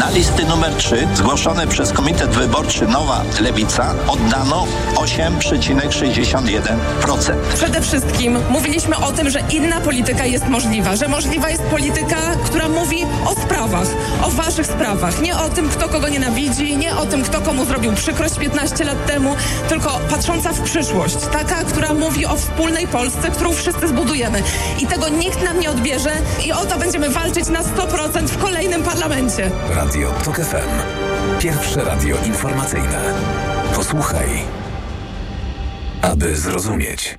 Na listy numer 3 zgłoszone przez Komitet Wyborczy Nowa Lewica oddano 8,61%. Przede wszystkim mówiliśmy o tym, że inna polityka jest możliwa, że możliwa jest polityka, która mówi o sprawach, o waszych sprawach, nie o tym, kto kogo nienawidzi, nie o tym, kto komu zrobił przykrość 15 lat temu, tylko patrząca w przyszłość, taka, która mówi o wspólnej Polsce, którą wszyscy zbudujemy. I tego nikt nam nie odbierze i o to będziemy walczyć na 100% w kolejnym parlamencie. Radio TOK FM. Pierwsze radio informacyjne. Posłuchaj. Aby zrozumieć.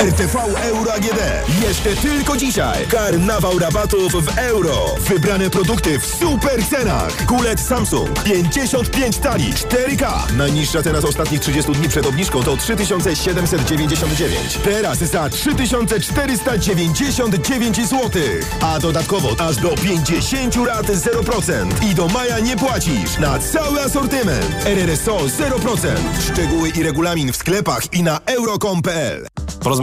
RTV Euro AGD. Jeszcze tylko dzisiaj. Karnawał rabatów w euro. Wybrane produkty w super cenach. Kulec Samsung 55 tali 4K. Najniższa cena z ostatnich 30 dni przed obniżką to 3799. Teraz za 3499 zł. A dodatkowo aż do 50 lat 0%. I do maja nie płacisz na cały asortyment. RRSO 0%. Szczegóły i regulamin w sklepach i na euro.com.pl.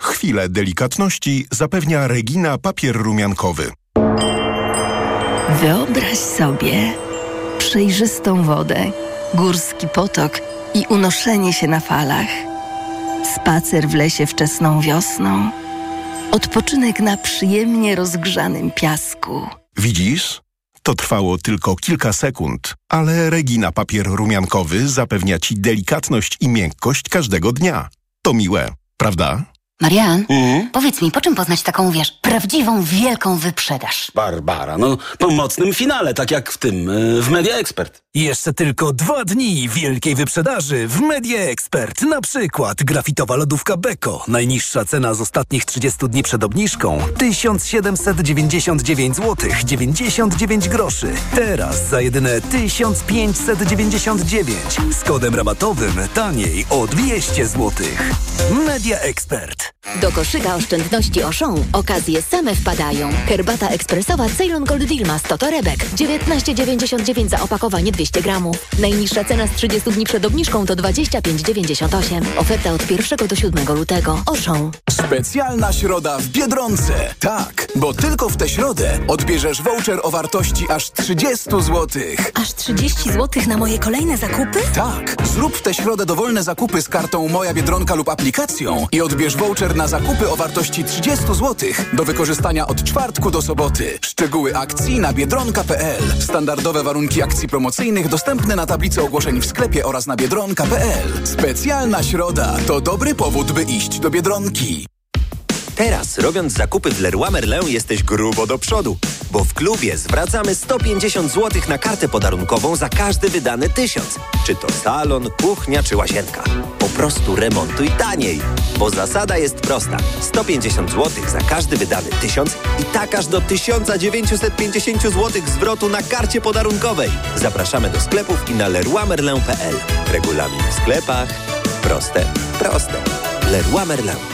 Chwilę delikatności zapewnia Regina papier rumiankowy. Wyobraź sobie przejrzystą wodę, górski potok i unoszenie się na falach. Spacer w lesie wczesną wiosną. Odpoczynek na przyjemnie rozgrzanym piasku. Widzisz? to trwało tylko kilka sekund, ale Regina papier rumiankowy zapewnia Ci delikatność i miękkość każdego dnia. To miłe, prawda? Marian, powiedz mi, po czym poznać taką, wiesz, prawdziwą, wielką wyprzedaż? Barbara, no po mocnym finale, tak jak w tym, y, w Media Expert. Jeszcze tylko dwa dni wielkiej wyprzedaży w Media Expert. Na przykład grafitowa lodówka Beko. Najniższa cena z ostatnich 30 dni przed obniżką 1799 zł 99 groszy. Teraz za jedyne 1599 z kodem rabatowym taniej o 200 zł. Media Expert. Do koszyka oszczędności Auchan okazje same wpadają. Herbata ekspresowa Ceylon Gold Dilma 100 torebek. 19,99 za opakowanie 200 gramów. Najniższa cena z 30 dni przed obniżką to 25,98. Oferta od 1 do 7 lutego. Auchan. Specjalna środa w Biedronce. Tak, bo tylko w tę środę odbierzesz voucher o wartości aż 30 zł. Aż 30 zł na moje kolejne zakupy? Tak, zrób w tę środę dowolne zakupy z kartą Moja Biedronka lub aplikacją i odbierz voucher na zakupy o wartości 30 zł do wykorzystania od czwartku do soboty. Szczegóły akcji na biedronka.pl. Standardowe warunki akcji promocyjnych na tablicy ogłoszeń w sklepie oraz na biedronka.pl. Specjalna środa to dobry powód, by iść do Biedronki. Teraz, robiąc zakupy w Leroy Merlin, jesteś grubo do przodu, bo w klubie zwracamy 150 zł na kartę podarunkową za każdy wydany tysiąc. Czy to salon, kuchnia czy łazienka. Po prostu remontuj taniej, bo zasada jest prosta. 150 zł za każdy wydany tysiąc i tak aż do 1950 zł zwrotu na karcie podarunkowej. Zapraszamy do sklepów i na leroymerlin.pl. Regulamin w sklepach. Proste, proste. Leroy Merlin.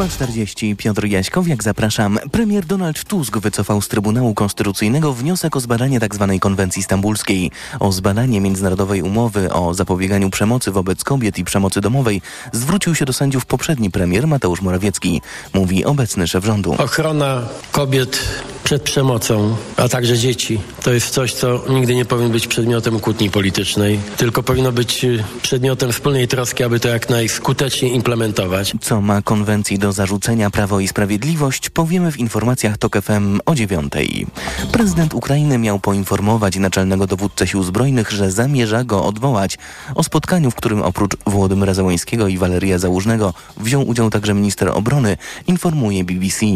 8.40 Piotr Jaśkowiak, zapraszam. Premier Donald Tusk wycofał z Trybunału Konstytucyjnego wniosek o zbadanie tzw. konwencji stambulskiej. O zbadanie międzynarodowej umowy o zapobieganiu przemocy wobec kobiet i przemocy domowej zwrócił się do sędziów poprzedni premier Mateusz Morawiecki, mówi obecny szef rządu. Ochrona kobiet przed przemocą, a także dzieci, to jest coś, co nigdy nie powinno być przedmiotem kłótni politycznej, tylko powinno być przedmiotem wspólnej troski, aby to jak najskuteczniej implementować. Co ma konwencji do zarzucenia Prawo i Sprawiedliwość, powiemy w informacjach TOK FM o dziewiątej. Prezydent Ukrainy miał poinformować naczelnego dowódcę sił zbrojnych, że zamierza go odwołać. O spotkaniu, w którym oprócz Włodymyra Zełańskiego i Waleria Załużnego wziął udział także minister obrony, informuje BBC.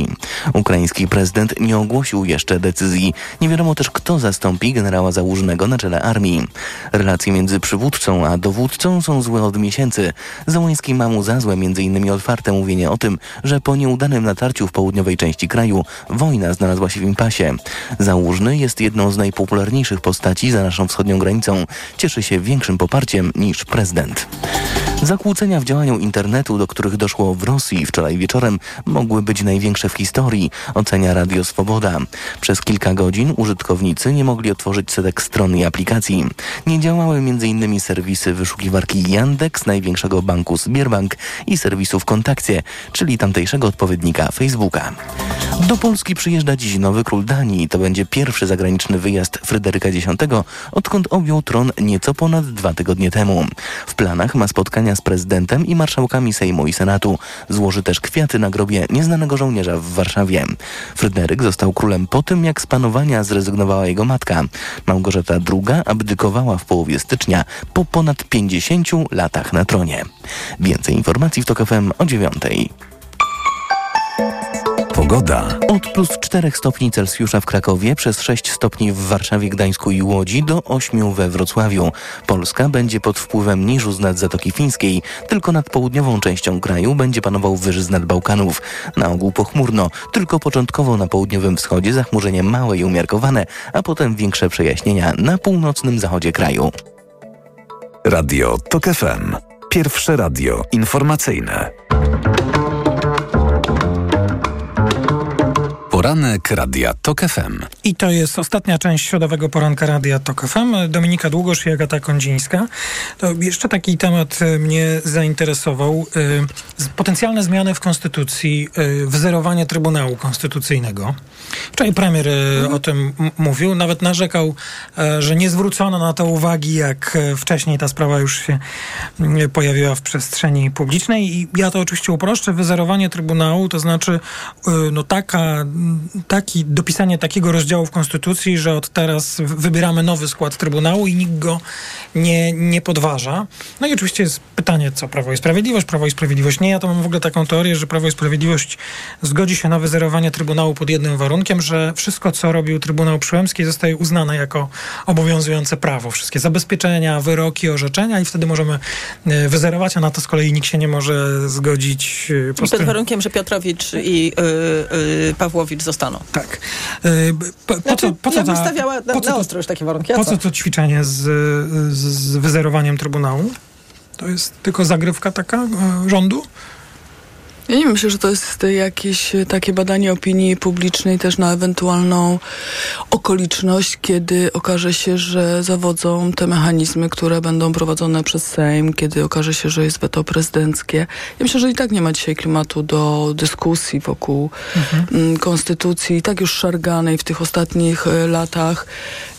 Ukraiński prezydent nie ogłosił jeszcze decyzji. Nie wiadomo też, kto zastąpi generała Załużnego na czele armii. Relacje między przywódcą a dowódcą są złe od miesięcy. Załański ma mu za złe m.in. otwarte mówienie o tym, że po nieudanym natarciu w południowej części kraju wojna znalazła się w impasie. Załużny jest jedną z najpopularniejszych postaci za naszą wschodnią granicą. Cieszy się większym poparciem niż prezydent. Zakłócenia w działaniu internetu, do których doszło w Rosji wczoraj wieczorem, mogły być największe w historii, ocenia Radio Swoboda. Przez kilka godzin użytkownicy nie mogli otworzyć setek stron i aplikacji. Nie działały m.in. serwisy wyszukiwarki Yandex, największego banku Sberbank i serwisu Kontakcie, czyli tamtejszego odpowiednika Facebooka. Do Polski przyjeżdża dziś nowy król Danii. To będzie pierwszy zagraniczny wyjazd Fryderyka X, odkąd objął tron nieco ponad dwa tygodnie temu. W planach ma spotkania z prezydentem i marszałkami Sejmu i Senatu. Złoży też kwiaty na grobie nieznanego żołnierza w Warszawie. Fryderyk został królem po tym, jak z panowania zrezygnowała jego matka. Małgorzata II abdykowała w połowie stycznia po ponad 50 latach na tronie. Więcej informacji w TOK FM o dziewiątej. Pogoda. Od plus 4 stopni Celsjusza w Krakowie, przez 6 stopni w Warszawie, Gdańsku i Łodzi do 8 we Wrocławiu. Polska będzie pod wpływem niżu z nad Zatoki Fińskiej. Tylko nad południową częścią kraju będzie panował wyż z nad Bałkanów. Na ogół pochmurno, tylko początkowo na południowym wschodzie zachmurzenie małe i umiarkowane, a potem większe przejaśnienia na północnym zachodzie kraju. Radio TOK FM. Pierwsze radio informacyjne. Poranek Radia TOK FM. I to jest ostatnia część środowego poranka Radia TOK FM. Dominika Długosz i Agata Kondzińska. To jeszcze taki temat e, mnie zainteresował. E, Potencjalne zmiany w Konstytucji, e, wzerowanie Trybunału Konstytucyjnego. Wczoraj premier e, o tym mówił. Nawet narzekał, że nie zwrócono na to uwagi, jak wcześniej ta sprawa już się pojawiła w przestrzeni publicznej. I ja to oczywiście uproszczę. Wyzerowanie Trybunału to znaczy no taka, taki, dopisanie takiego rozdziału w Konstytucji, że od teraz wybieramy nowy skład Trybunału i nikt go nie, nie podważa. No i oczywiście jest pytanie, co Prawo i Sprawiedliwość. Prawo i Sprawiedliwość nie. Ja to mam w ogóle taką teorię, że Prawo i Sprawiedliwość zgodzi się na wyzerowanie Trybunału pod jednym warunkiem, że wszystko, co robił Trybunał Przyłębski zostaje uznane jako obowiązujące prawo. Wszystkie zabezpieczenia, wyroki, orzeczenia i wtedy możemy y, wyzerować, a na to z kolei nikt się nie może zgodzić I pod warunkiem, że Piotrowicz i y, y, Pawłowicz zostaną. Tak. Y, po, po Znaczy, co, po co ja bym ta- stawiała na, po co na to- ostro już takie warunki. a Po co? to ćwiczenie z, z, z wyzerowaniem Trybunału? To jest tylko zagrywka taka e, rządu? Ja nie myślę, że to jest jakieś e, takie badanie opinii publicznej też na ewentualną okoliczność, kiedy okaże się, że zawodzą te mechanizmy, które będą prowadzone przez Sejm, kiedy okaże się, że jest weto prezydenckie. Ja myślę, że i tak nie ma dzisiaj klimatu do dyskusji wokół mm, konstytucji, i tak już szarganej w tych ostatnich e, latach,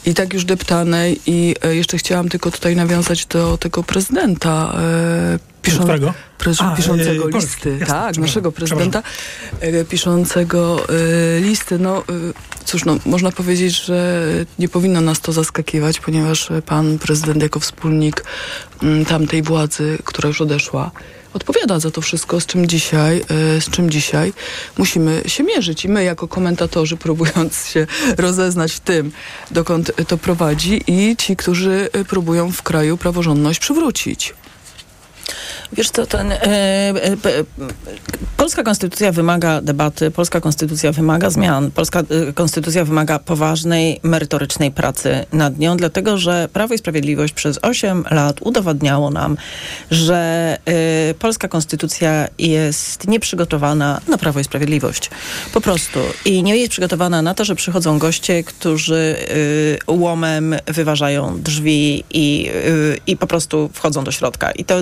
i tak już deptanej. I e, jeszcze chciałam tylko tutaj nawiązać do tego prezydenta. Piszą- Którego? A, piszącego e, Polski, listy. jasne, tak, naszego prezydenta e, piszącego e, listy. No e, cóż, no, można powiedzieć, że nie powinno nas to zaskakiwać, ponieważ pan prezydent jako wspólnik m, tamtej władzy, która już odeszła, odpowiada za to wszystko, z czym dzisiaj, z czym dzisiaj musimy się mierzyć. I my jako komentatorzy, próbując się rozeznać w tym, dokąd to prowadzi i ci, którzy próbują w kraju praworządność przywrócić. Wiesz co, ten, e, e, polska konstytucja wymaga debaty, polska konstytucja wymaga zmian, polska e, konstytucja wymaga poważnej, merytorycznej pracy nad nią, dlatego że Prawo i Sprawiedliwość przez 8 lat udowadniało nam, że e, polska konstytucja jest nieprzygotowana na Prawo i Sprawiedliwość. Po prostu. I nie jest przygotowana na to, że przychodzą goście, którzy e, łomem wyważają drzwi i, e, i po prostu wchodzą do środka. I to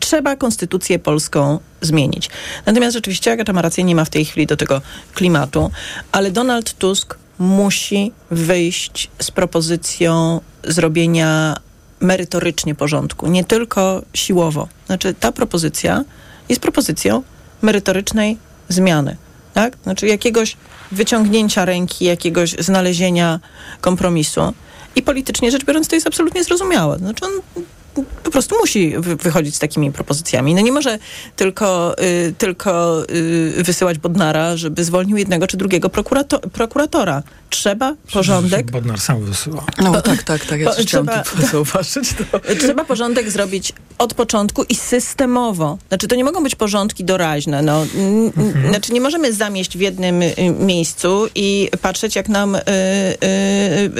trzeba konstytucję polską zmienić. Natomiast rzeczywiście Agata ma rację, nie ma w tej chwili do tego klimatu, ale Donald Tusk musi wyjść z propozycją zrobienia merytorycznie porządku, nie tylko siłowo. Znaczy ta propozycja jest propozycją merytorycznej zmiany. Tak? Znaczy jakiegoś wyciągnięcia ręki, jakiegoś znalezienia kompromisu. I politycznie rzecz biorąc, to jest absolutnie zrozumiałe. Znaczy on po prostu musi wy- wychodzić z takimi propozycjami. No nie może tylko, y, tylko y, wysyłać Bodnara, żeby zwolnił jednego czy drugiego prokurato- prokuratora. Trzeba porządek. Bodnar sam wysyła. No tak, tak, tak. Ja Bo trzeba- to *laughs* zauważyć. To. *laughs* Trzeba porządek zrobić od początku i systemowo. Znaczy, to nie mogą być porządki doraźne. No. N- Znaczy, nie możemy zamieść w jednym y, miejscu i patrzeć, jak nam y, y, y,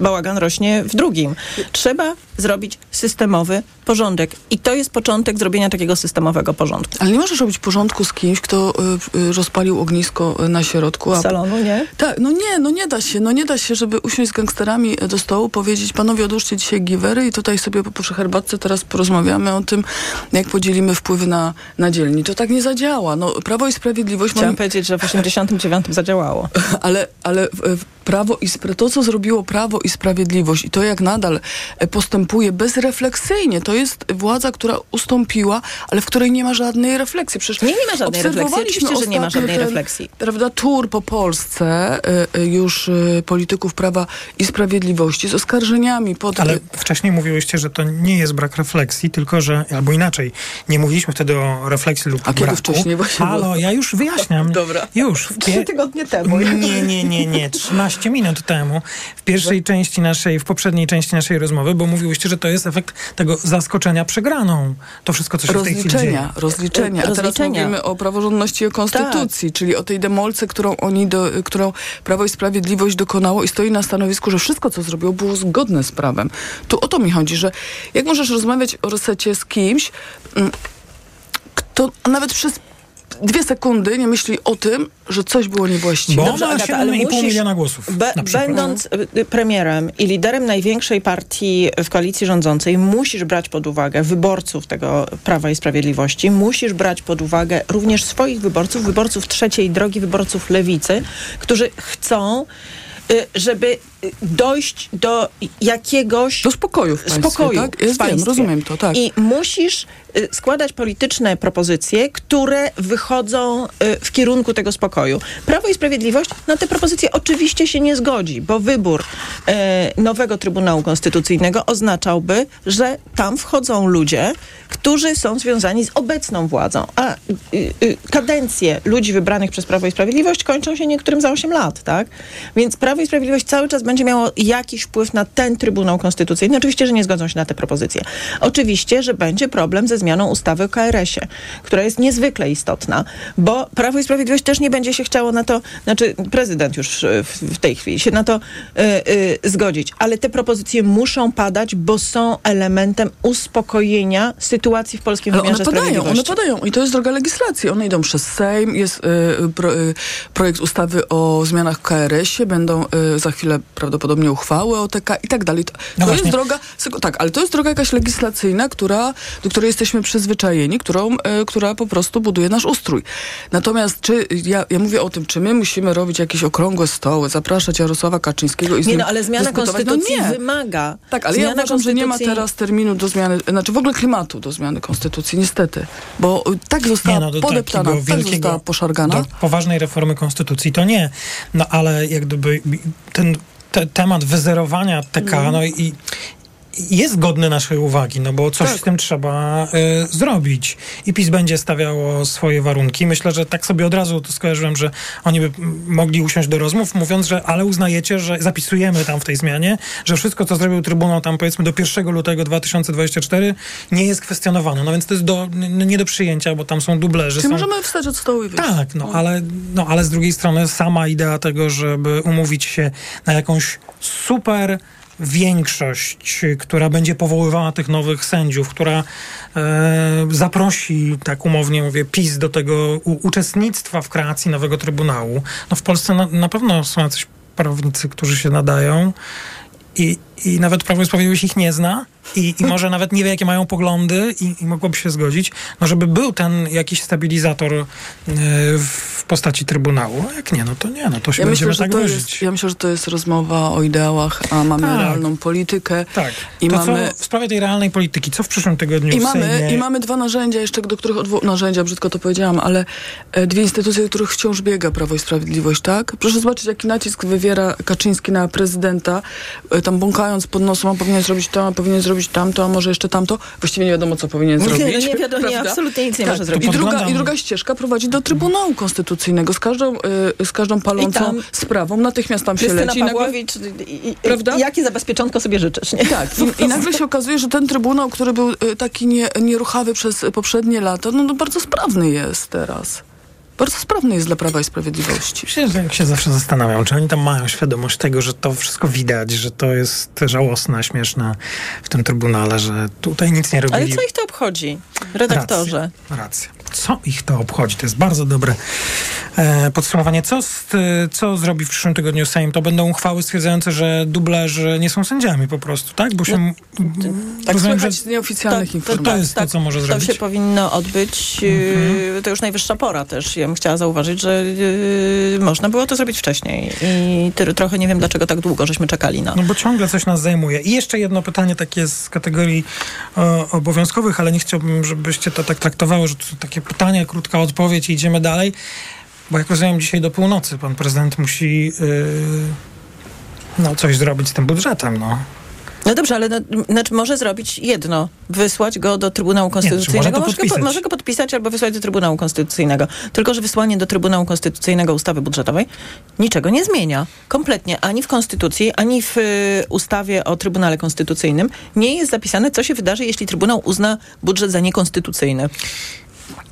bałagan rośnie w drugim. Trzeba zrobić systemowy porządek. I to jest początek zrobienia takiego systemowego porządku. Ale nie możesz robić porządku z kimś, kto y, y, rozpalił ognisko y, na środku. A... Salonu, nie? Tak, no nie, no nie da się, no nie da się, żeby usiąść z gangsterami do stołu, powiedzieć, panowie odłóżcie dzisiaj giwery i tutaj sobie po przy herbatce teraz porozmawiamy o tym, jak podzielimy wpływy na, na dzielni. To tak nie zadziała. No, Prawo i Sprawiedliwość... Chciałam moim- powiedzieć, że w 89 zadziałało. *laughs* ale, ale prawo i to, co zrobiło Prawo i Sprawiedliwość i to, jak nadal e, postępuje bezrefleksyjnie, to jest władza, która ustąpiła, ale w której nie ma żadnej refleksji. Przecież Nie, nie ma żadnej refleksji. obserwowaliśmy Oczywiście, że nie ma żadnej ten, refleksji. Prawda, tour po Polsce e, e, już e, polityków Prawa i Sprawiedliwości z oskarżeniami pod... Ale wcześniej mówiłyście, że to nie jest brak refleksji, tylko że, albo inaczej, nie mówiliśmy wtedy o refleksji lub A kiedy braku. wcześniej właśnie Halo, było? ja już wyjaśniam. Dobra. Już. Trzy tygodnie temu. Nie, nie, nie, nie. 13 minut temu. W pierwszej części naszej, w poprzedniej części naszej rozmowy, bo mówiłyście, że to jest efekt tego zaskoczenia przegraną. To wszystko, co się w tej chwili dzieje. Rozliczenia, rozliczenia. A teraz Rozliczenia. mówimy o praworządności i o konstytucji, czyli o tej demolce, którą oni, do, którą Prawo i Sprawiedliwość dokonało i stoi na stanowisku, że wszystko, co zrobiło, było zgodne z prawem. Tu o to mi chodzi, że jak możesz rozmawiać o resecie z kimś, mm, kto nawet przez dwie sekundy nie myśli o tym, że coś było niewłaściwe. Bo Dobrze, ma Agata, ale 7,5 musisz- miliona głosów. Be, będąc y, premierem i liderem największej partii w koalicji rządzącej, musisz brać pod uwagę wyborców tego Prawa i Sprawiedliwości, musisz brać pod uwagę również swoich wyborców, wyborców trzeciej drogi, wyborców lewicy, którzy chcą y, żeby y, dojść do jakiegoś... Do spokoju w państwie, spokoju tak? w Ja wiem, państwie. rozumiem to, tak. I musisz y, składać polityczne propozycje, które wychodzą y, w kierunku tego spokoju. Prawo i Sprawiedliwość na te propozycje oczywiście się nie zgodzi, bo wybór y, nowego Trybunału Konstytucyjnego oznaczałby, że tam wchodzą ludzie, którzy są związani z obecną władzą, a kadencje ludzi wybranych przez Prawo i Sprawiedliwość kończą się niektórym za 8 lat, tak? Więc Prawo i Sprawiedliwość cały czas będzie miało jakiś wpływ na ten Trybunał Konstytucyjny. Oczywiście, że nie zgodzą się na te propozycje. Oczywiście, że będzie problem ze zmianą ustawy o KRS-ie, która jest niezwykle istotna, bo Prawo i Sprawiedliwość też nie będzie się chciało na to, znaczy prezydent już e, w, w tej chwili się na to e, e, zgodzić, ale te propozycje muszą padać, bo są elementem uspokojenia sytuacji w polskim Ale one wymiarze padają, one padają i to jest droga legislacji. One idą przez Sejm, jest y, pro, y, projekt ustawy o zmianach KRS-ie, będą y, za chwilę prawdopodobnie uchwały o TK i tak dalej. To, No to jest droga, tak, ale to jest droga jakaś legislacyjna, która, do której jesteśmy przyzwyczajeni, którą, y, która po prostu buduje nasz ustrój. Natomiast czy, ja, ja mówię o tym, czy my musimy robić jakieś okrągłe stoły, zapraszać Jarosława Kaczyńskiego i z Nie no, ale zmiana dyskutować? konstytucji no nie. wymaga. Tak, ale zmiana ja uważam, że nie ma konstytucji- teraz terminu do zmiany, znaczy w ogóle klimatu do zmiany konstytucji, niestety. Bo y, tak została Nie, no, do podeptana, tak została poszargana. Do poważnej reformy konstytucji to nie. No ale jak gdyby ten te, temat wyzerowania TK, Mhm. no i jest godny naszej uwagi, no bo coś Tak. z tym trzeba y, zrobić. I PiS będzie stawiało swoje warunki. Myślę, że tak sobie od razu to skojarzyłem, że oni by mogli usiąść do rozmów, mówiąc, że ale uznajecie, że zapisujemy tam w tej zmianie, że wszystko, co zrobił Trybunał tam powiedzmy do 1 lutego 2024 nie jest kwestionowane. No więc to jest do, nie do przyjęcia, bo tam są dublerzy. Czyli są... możemy wstać od stołu i wyjść. Tak, no ale, no ale z drugiej strony sama idea tego, żeby umówić się na jakąś super większość, która będzie powoływała tych nowych sędziów, która e, zaprosi, tak umownie mówię, PiS do tego u, uczestnictwa w kreacji nowego Trybunału. No w Polsce na, na pewno są jacyś prawnicy, którzy się nadają i, i nawet Prawo i Sprawiedliwość ich nie zna i, i może nawet nie wie, jakie mają poglądy i, i mogłoby się zgodzić, no żeby był ten jakiś stabilizator e, w postaci Trybunału. A jak nie, no to nie, no to się Ja będziemy myślę, tak to wyżyć. jest, ja myślę, że to jest rozmowa o ideałach, a mamy Tak. realną politykę. Tak. I to mamy, w sprawie tej realnej polityki, co w przyszłym tygodniu i mamy, Sejmie? I mamy dwa narzędzia jeszcze, do których odwo- narzędzia, brzydko to powiedziałam, ale e, dwie instytucje, do których wciąż biega Prawo i Sprawiedliwość, tak? Proszę zobaczyć, jaki nacisk wywiera Kaczyński na prezydenta, e, tam bąkając pod nosem, on powinien zrobić to, a powinien zrobić tamto, a może jeszcze tamto. Właściwie nie wiadomo, co powinien Nie, zrobić. no nie wiadomo, nie, *laughs* prawda? absolutnie nic nie Tak. może zrobić. I druga, I druga ścieżka prowadzi do Trybunału Konstytucyjnego z każdą, y, z każdą palącą tam sprawą. Natychmiast tam się leci. i nagle- Pawłowicz, i, i, Prawda? jakie zabezpieczonko sobie życzysz, nie? tak, i, i nagle się okazuje, że ten Trybunał, który był y, taki nie, nieruchawy przez poprzednie lata, no, no bardzo sprawny jest teraz. Bardzo sprawny jest dla Prawa i Sprawiedliwości. Myślę, że jak się zawsze zastanawiam, czy oni tam mają świadomość tego, że to wszystko widać, że to jest żałosne, śmieszne w tym Trybunale, że tutaj nic nie robili. Ale co ich to obchodzi, redaktorze? Racja, racja. Co ich to obchodzi? To jest bardzo dobre e, podsumowanie. Co, z, co zrobi w przyszłym tygodniu Sejm? To będą uchwały stwierdzające, że dublerzy nie są sędziami po prostu, tak? Bo się... Tak rozumiem, słychać z nieoficjalnych Tak, informacji. to jest to, co może To zrobić. się powinno odbyć, yy, to już najwyższa pora też. Ja bym chciała zauważyć, że yy, można było to zrobić wcześniej i ty, trochę nie wiem, dlaczego tak długo żeśmy czekali na... No bo ciągle coś nas zajmuje. I jeszcze jedno pytanie takie z kategorii e, obowiązkowych, ale nie chciałbym, żebyście to tak traktowały, że to takie pytanie, krótka odpowiedź i idziemy dalej. Bo jak rozumiem, dzisiaj do północy pan prezydent musi e, no, coś zrobić z tym budżetem. No. No dobrze, ale no, znaczy może zrobić jedno. Wysłać go do Trybunału Konstytucyjnego. może to może, go, podpisać. może go podpisać albo wysłać do Trybunału Konstytucyjnego. Tylko, że wysłanie do Trybunału Konstytucyjnego ustawy budżetowej niczego nie zmienia. Kompletnie. Ani w Konstytucji, ani w y, ustawie o Trybunale Konstytucyjnym nie jest zapisane, co się wydarzy, jeśli Trybunał uzna budżet za niekonstytucyjny.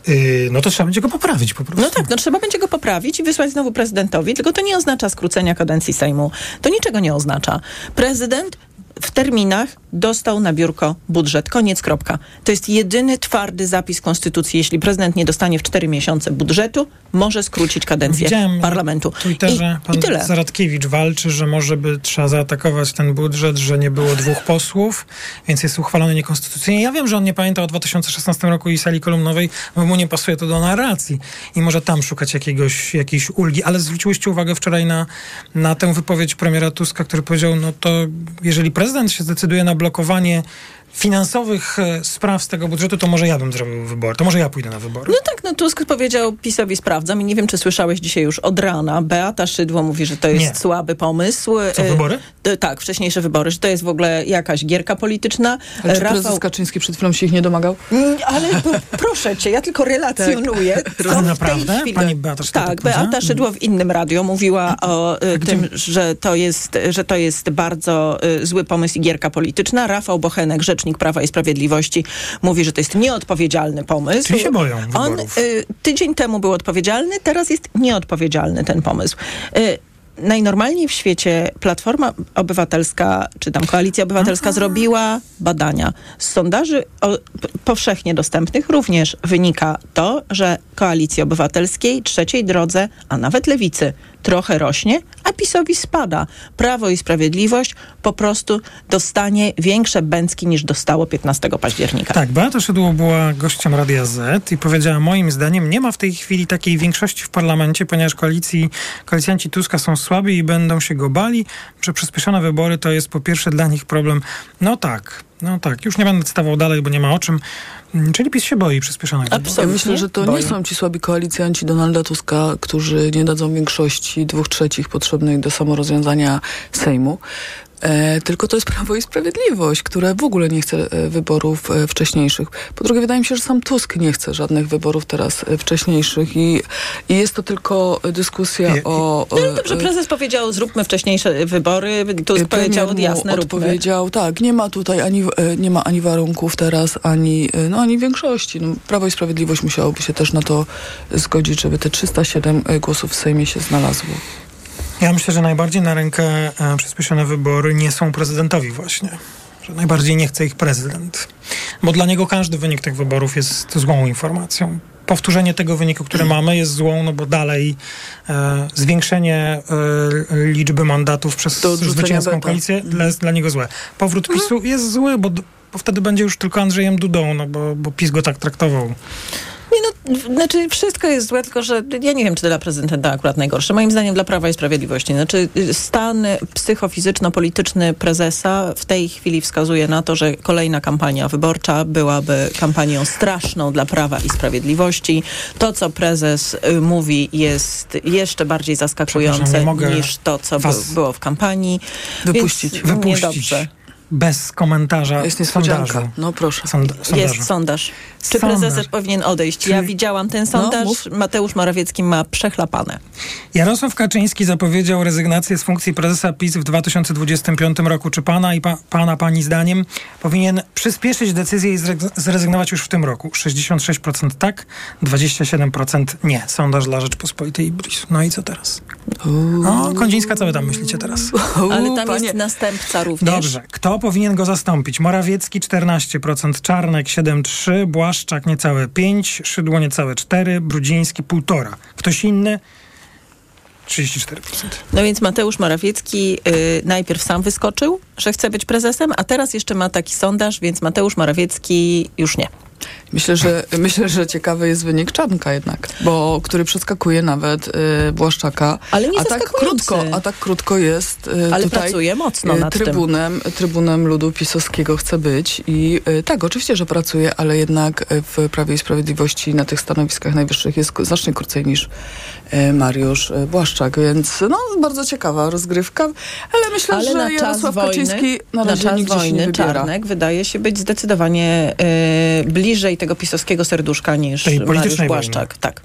Yy, no to trzeba będzie go poprawić po prostu. No tak, no trzeba będzie go poprawić i wysłać znowu prezydentowi, tylko to nie oznacza skrócenia kadencji Sejmu. To niczego nie oznacza. Prezydent w terminach dostał na biurko budżet. Koniec, kropka. To jest jedyny twardy zapis Konstytucji. Jeśli prezydent nie dostanie w cztery miesiące budżetu, może skrócić kadencję Widziałem parlamentu. Na Twitterze I, pan I tyle. Zaradkiewicz walczy, że może by trzeba zaatakować ten budżet, że nie było dwóch posłów, więc jest uchwalony niekonstytucyjnie. Ja wiem, że on nie pamięta o 2016 roku i sali kolumnowej, bo mu nie pasuje to do narracji i może tam szukać jakiegoś, jakiejś ulgi, ale zwróciłyście uwagę wczoraj na, na tę wypowiedź premiera Tuska, który powiedział, no to jeżeli prezydent się zdecyduje na blokowanie finansowych e, spraw z tego budżetu, to może ja bym zrobił wybory, to może ja pójdę na wybory. No tak, no Tusk powiedział PiSowi sprawdzam i nie wiem, czy słyszałeś dzisiaj już od rana. Beata Szydło mówi, że to jest Nie. słaby pomysł. Co, E, wybory? e, tak, wcześniejsze wybory, że to jest w ogóle jakaś gierka polityczna. Ale czy prezes Kaczyński przed chwilą się ich nie domagał? Mm, Ale p- proszę cię, ja tylko relacjonuję. Tak. tej Naprawdę? chwili- Pani Beata Szydło Tak, tak? Beata Szydło w innym radio mówiła o Gdzie? tym, że to, jest, że to jest bardzo y, zły pomysł i gierka polityczna. Rafał Bochenek, rzecznik Prawa i Sprawiedliwości, mówi, że to jest nieodpowiedzialny pomysł. Czyli się boją On wyborów. y, tydzień temu był odpowiedzialny, teraz jest nieodpowiedzialny ten pomysł. Y, Najnormalniej w świecie Platforma Obywatelska, czy tam Koalicja Obywatelska zrobiła badania. Z sondaży o, powszechnie dostępnych również wynika to, że Koalicji Obywatelskiej, Trzeciej Drodze, a nawet Lewicy trochę rośnie, a PiSowi spada. Prawo i Sprawiedliwość po prostu dostanie większe bęcki niż dostało 15 października. Tak, Beata Szydło była gościem Radia Z i powiedziała, moim zdaniem nie ma w tej chwili takiej większości w parlamencie, ponieważ koalicji, koalicjanci Tuska są słabi i będą się go bali, że przyspieszone wybory to jest po pierwsze dla nich problem. No tak, no tak, już nie będę cytował dalej, bo nie ma o czym. Mm, Czyli PiS się boi przyspieszonych wyborów. Ja myślę, że to nie są ci słabi koalicjanci Donalda Tuska, którzy nie dadzą większości dwóch trzecich potrzebnej do samorozwiązania Sejmu. E, tylko to jest Prawo i Sprawiedliwość, które w ogóle nie chce e, wyborów e, wcześniejszych. Po drugie, wydaje mi się, że sam Tusk nie chce żadnych wyborów teraz e, wcześniejszych i, i jest to tylko dyskusja o... No dobrze, prezes powiedział, zróbmy wcześniejsze wybory. Tusk powiedział, jasne, róbmy. odpowiedział, tak, nie ma tutaj ani, nie ma ani warunków teraz, ani, no, ani większości. No, Prawo i Sprawiedliwość musiałoby się też na to zgodzić, żeby te 307 głosów w Sejmie się znalazło. Ja myślę, że najbardziej na rękę e, przyspieszone wybory nie są prezydentowi właśnie. Że najbardziej nie chce ich prezydent. Bo dla niego każdy wynik tych wyborów jest złą informacją. Powtórzenie tego wyniku, który mamy, jest złą, no bo dalej e, zwiększenie e, liczby mandatów przez zwycięską koalicję dla, jest dla niego złe. Powrót PiSu jest zły, bo, bo wtedy będzie już tylko Andrzejem Dudą, no bo, bo PiS go tak traktował. Nie no, znaczy wszystko jest złe, tylko że ja nie wiem, czy dla prezydenta akurat najgorsze. Moim zdaniem dla Prawa i Sprawiedliwości. Znaczy y, stan psychofizyczno-polityczny prezesa w tej chwili wskazuje na to, że kolejna kampania wyborcza byłaby kampanią straszną dla Prawa i Sprawiedliwości. To, co prezes y, mówi jest jeszcze bardziej zaskakujące niż to, co by, było w kampanii. Wypuścić. Więc Wypuścić. Niedobrze. Bez komentarza Jest niespodzianka. sondażu. No proszę. Sondażu. Jest sondaż. Czy Sondaż. prezes powinien odejść? Ja widziałam ten No, sondaż. mów. Mateusz Morawiecki ma przechlapane. Jarosław Kaczyński zapowiedział rezygnację z funkcji prezesa PiS w 2025 roku. Czy pana i pa, pana, pani zdaniem powinien przyspieszyć decyzję i zrezygnować już w tym roku? 66% tak, 27% nie. Sondaż dla Rzeczpospolitej i BRIS. No i co teraz? O, Kondzińska, co wy tam myślicie teraz? Ale tam panie. jest następca również. Dobrze. Kto powinien go zastąpić? Morawiecki 14%, Czarnek 7,3%, Błaszczak niecałe 5%, Szydło niecałe 4%, Brudziński 1,5%. Ktoś inny? 34%. No więc Mateusz Morawiecki y, najpierw sam wyskoczył, że chce być prezesem, a teraz jeszcze ma taki sondaż, więc Mateusz Morawiecki już nie. Myślę, że, *laughs* myślę, że ciekawy jest wynik Czarnka jednak, bo który przeskakuje nawet y, Błaszczaka. Ale nie a tak krótko, A tak krótko jest y, Ale tutaj pracuje mocno y, nad tym. trybunem, trybunem ludu pisowskiego chce być i y, tak, oczywiście, że pracuje, ale jednak w Prawie i Sprawiedliwości na tych stanowiskach najwyższych jest znacznie krócej niż y, Mariusz y, Błaszczak, więc no bardzo ciekawa rozgrywka, ale myślę, Ale że na Jarosław wojny, Kaczyński na na czas wojny. Czarnek wydaje się być zdecydowanie bliżej tego pisowskiego serduszka niż Tej Mariusz Błaszczak. Tak.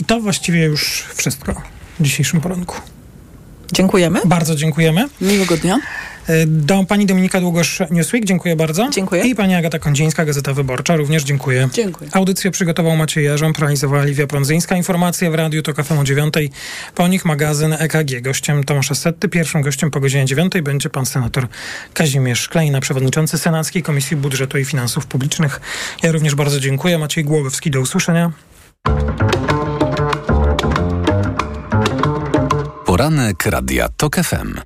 I to właściwie już wszystko w dzisiejszym poranku. Dziękujemy. Bardzo dziękujemy. Miłego dnia. E, Do pani Dominika Długosz, Newsweek, dziękuję bardzo. Dziękuję. I pani Agata Kondzińska, Gazeta Wyborcza, również dziękuję. Dziękuję. Audycję przygotował Maciej Jarząb, realizowała Liwia Prądzyńska. Informacje w radiu to kafem o dziewiątej. Po nich magazyn EKG. Gościem Tomasza Setty. Pierwszym gościem po godzinie dziewiątej będzie pan senator Kazimierz Klejna, przewodniczący Senackiej Komisji Budżetu i Finansów Publicznych. Ja również bardzo dziękuję. Maciej Głogowski, do usłyszenia. Poranek Radia TOK FM.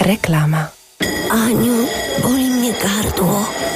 Reklama.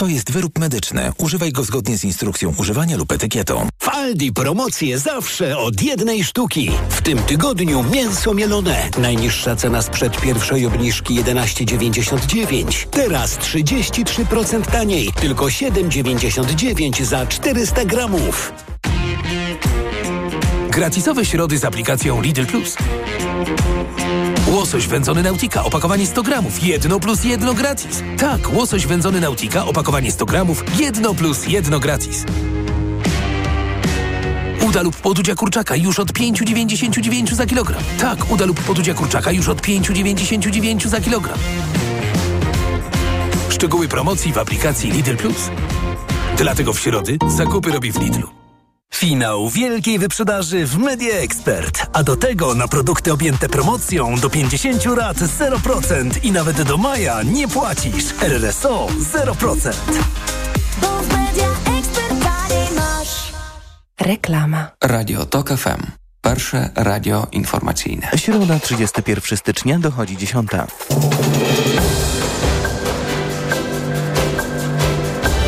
To jest wyrób medyczny. Używaj go zgodnie z instrukcją używania lub etykietą. W Aldi promocje zawsze od jednej sztuki. W tym tygodniu mięso mielone. Najniższa cena sprzed pierwszej obniżki 11,99. Teraz 33% taniej. Tylko 7,99 za 400 gramów. Gratisowe środy z aplikacją Lidl Plus. Łosoś wędzony Nautika, opakowanie 100 gramów, jedno plus jedno gratis. Tak, łosoś wędzony Nautika, opakowanie 100 gramów, jedno plus jedno gratis. Uda lub podudzia kurczaka już od 5,99 za kilogram. Tak, uda lub podudzia kurczaka już od 5,99 za kilogram. Szczegóły promocji w aplikacji Lidl Plus. Dlatego w środy zakupy robi w Lidlu. Finał wielkiej wyprzedaży w Media Expert. A do tego na produkty objęte promocją do 50 lat 0% i nawet do maja nie płacisz. RRSO 0%. Reklama. Radio TOK FM. Pierwsze radio informacyjne. Środa 31 stycznia dochodzi 10.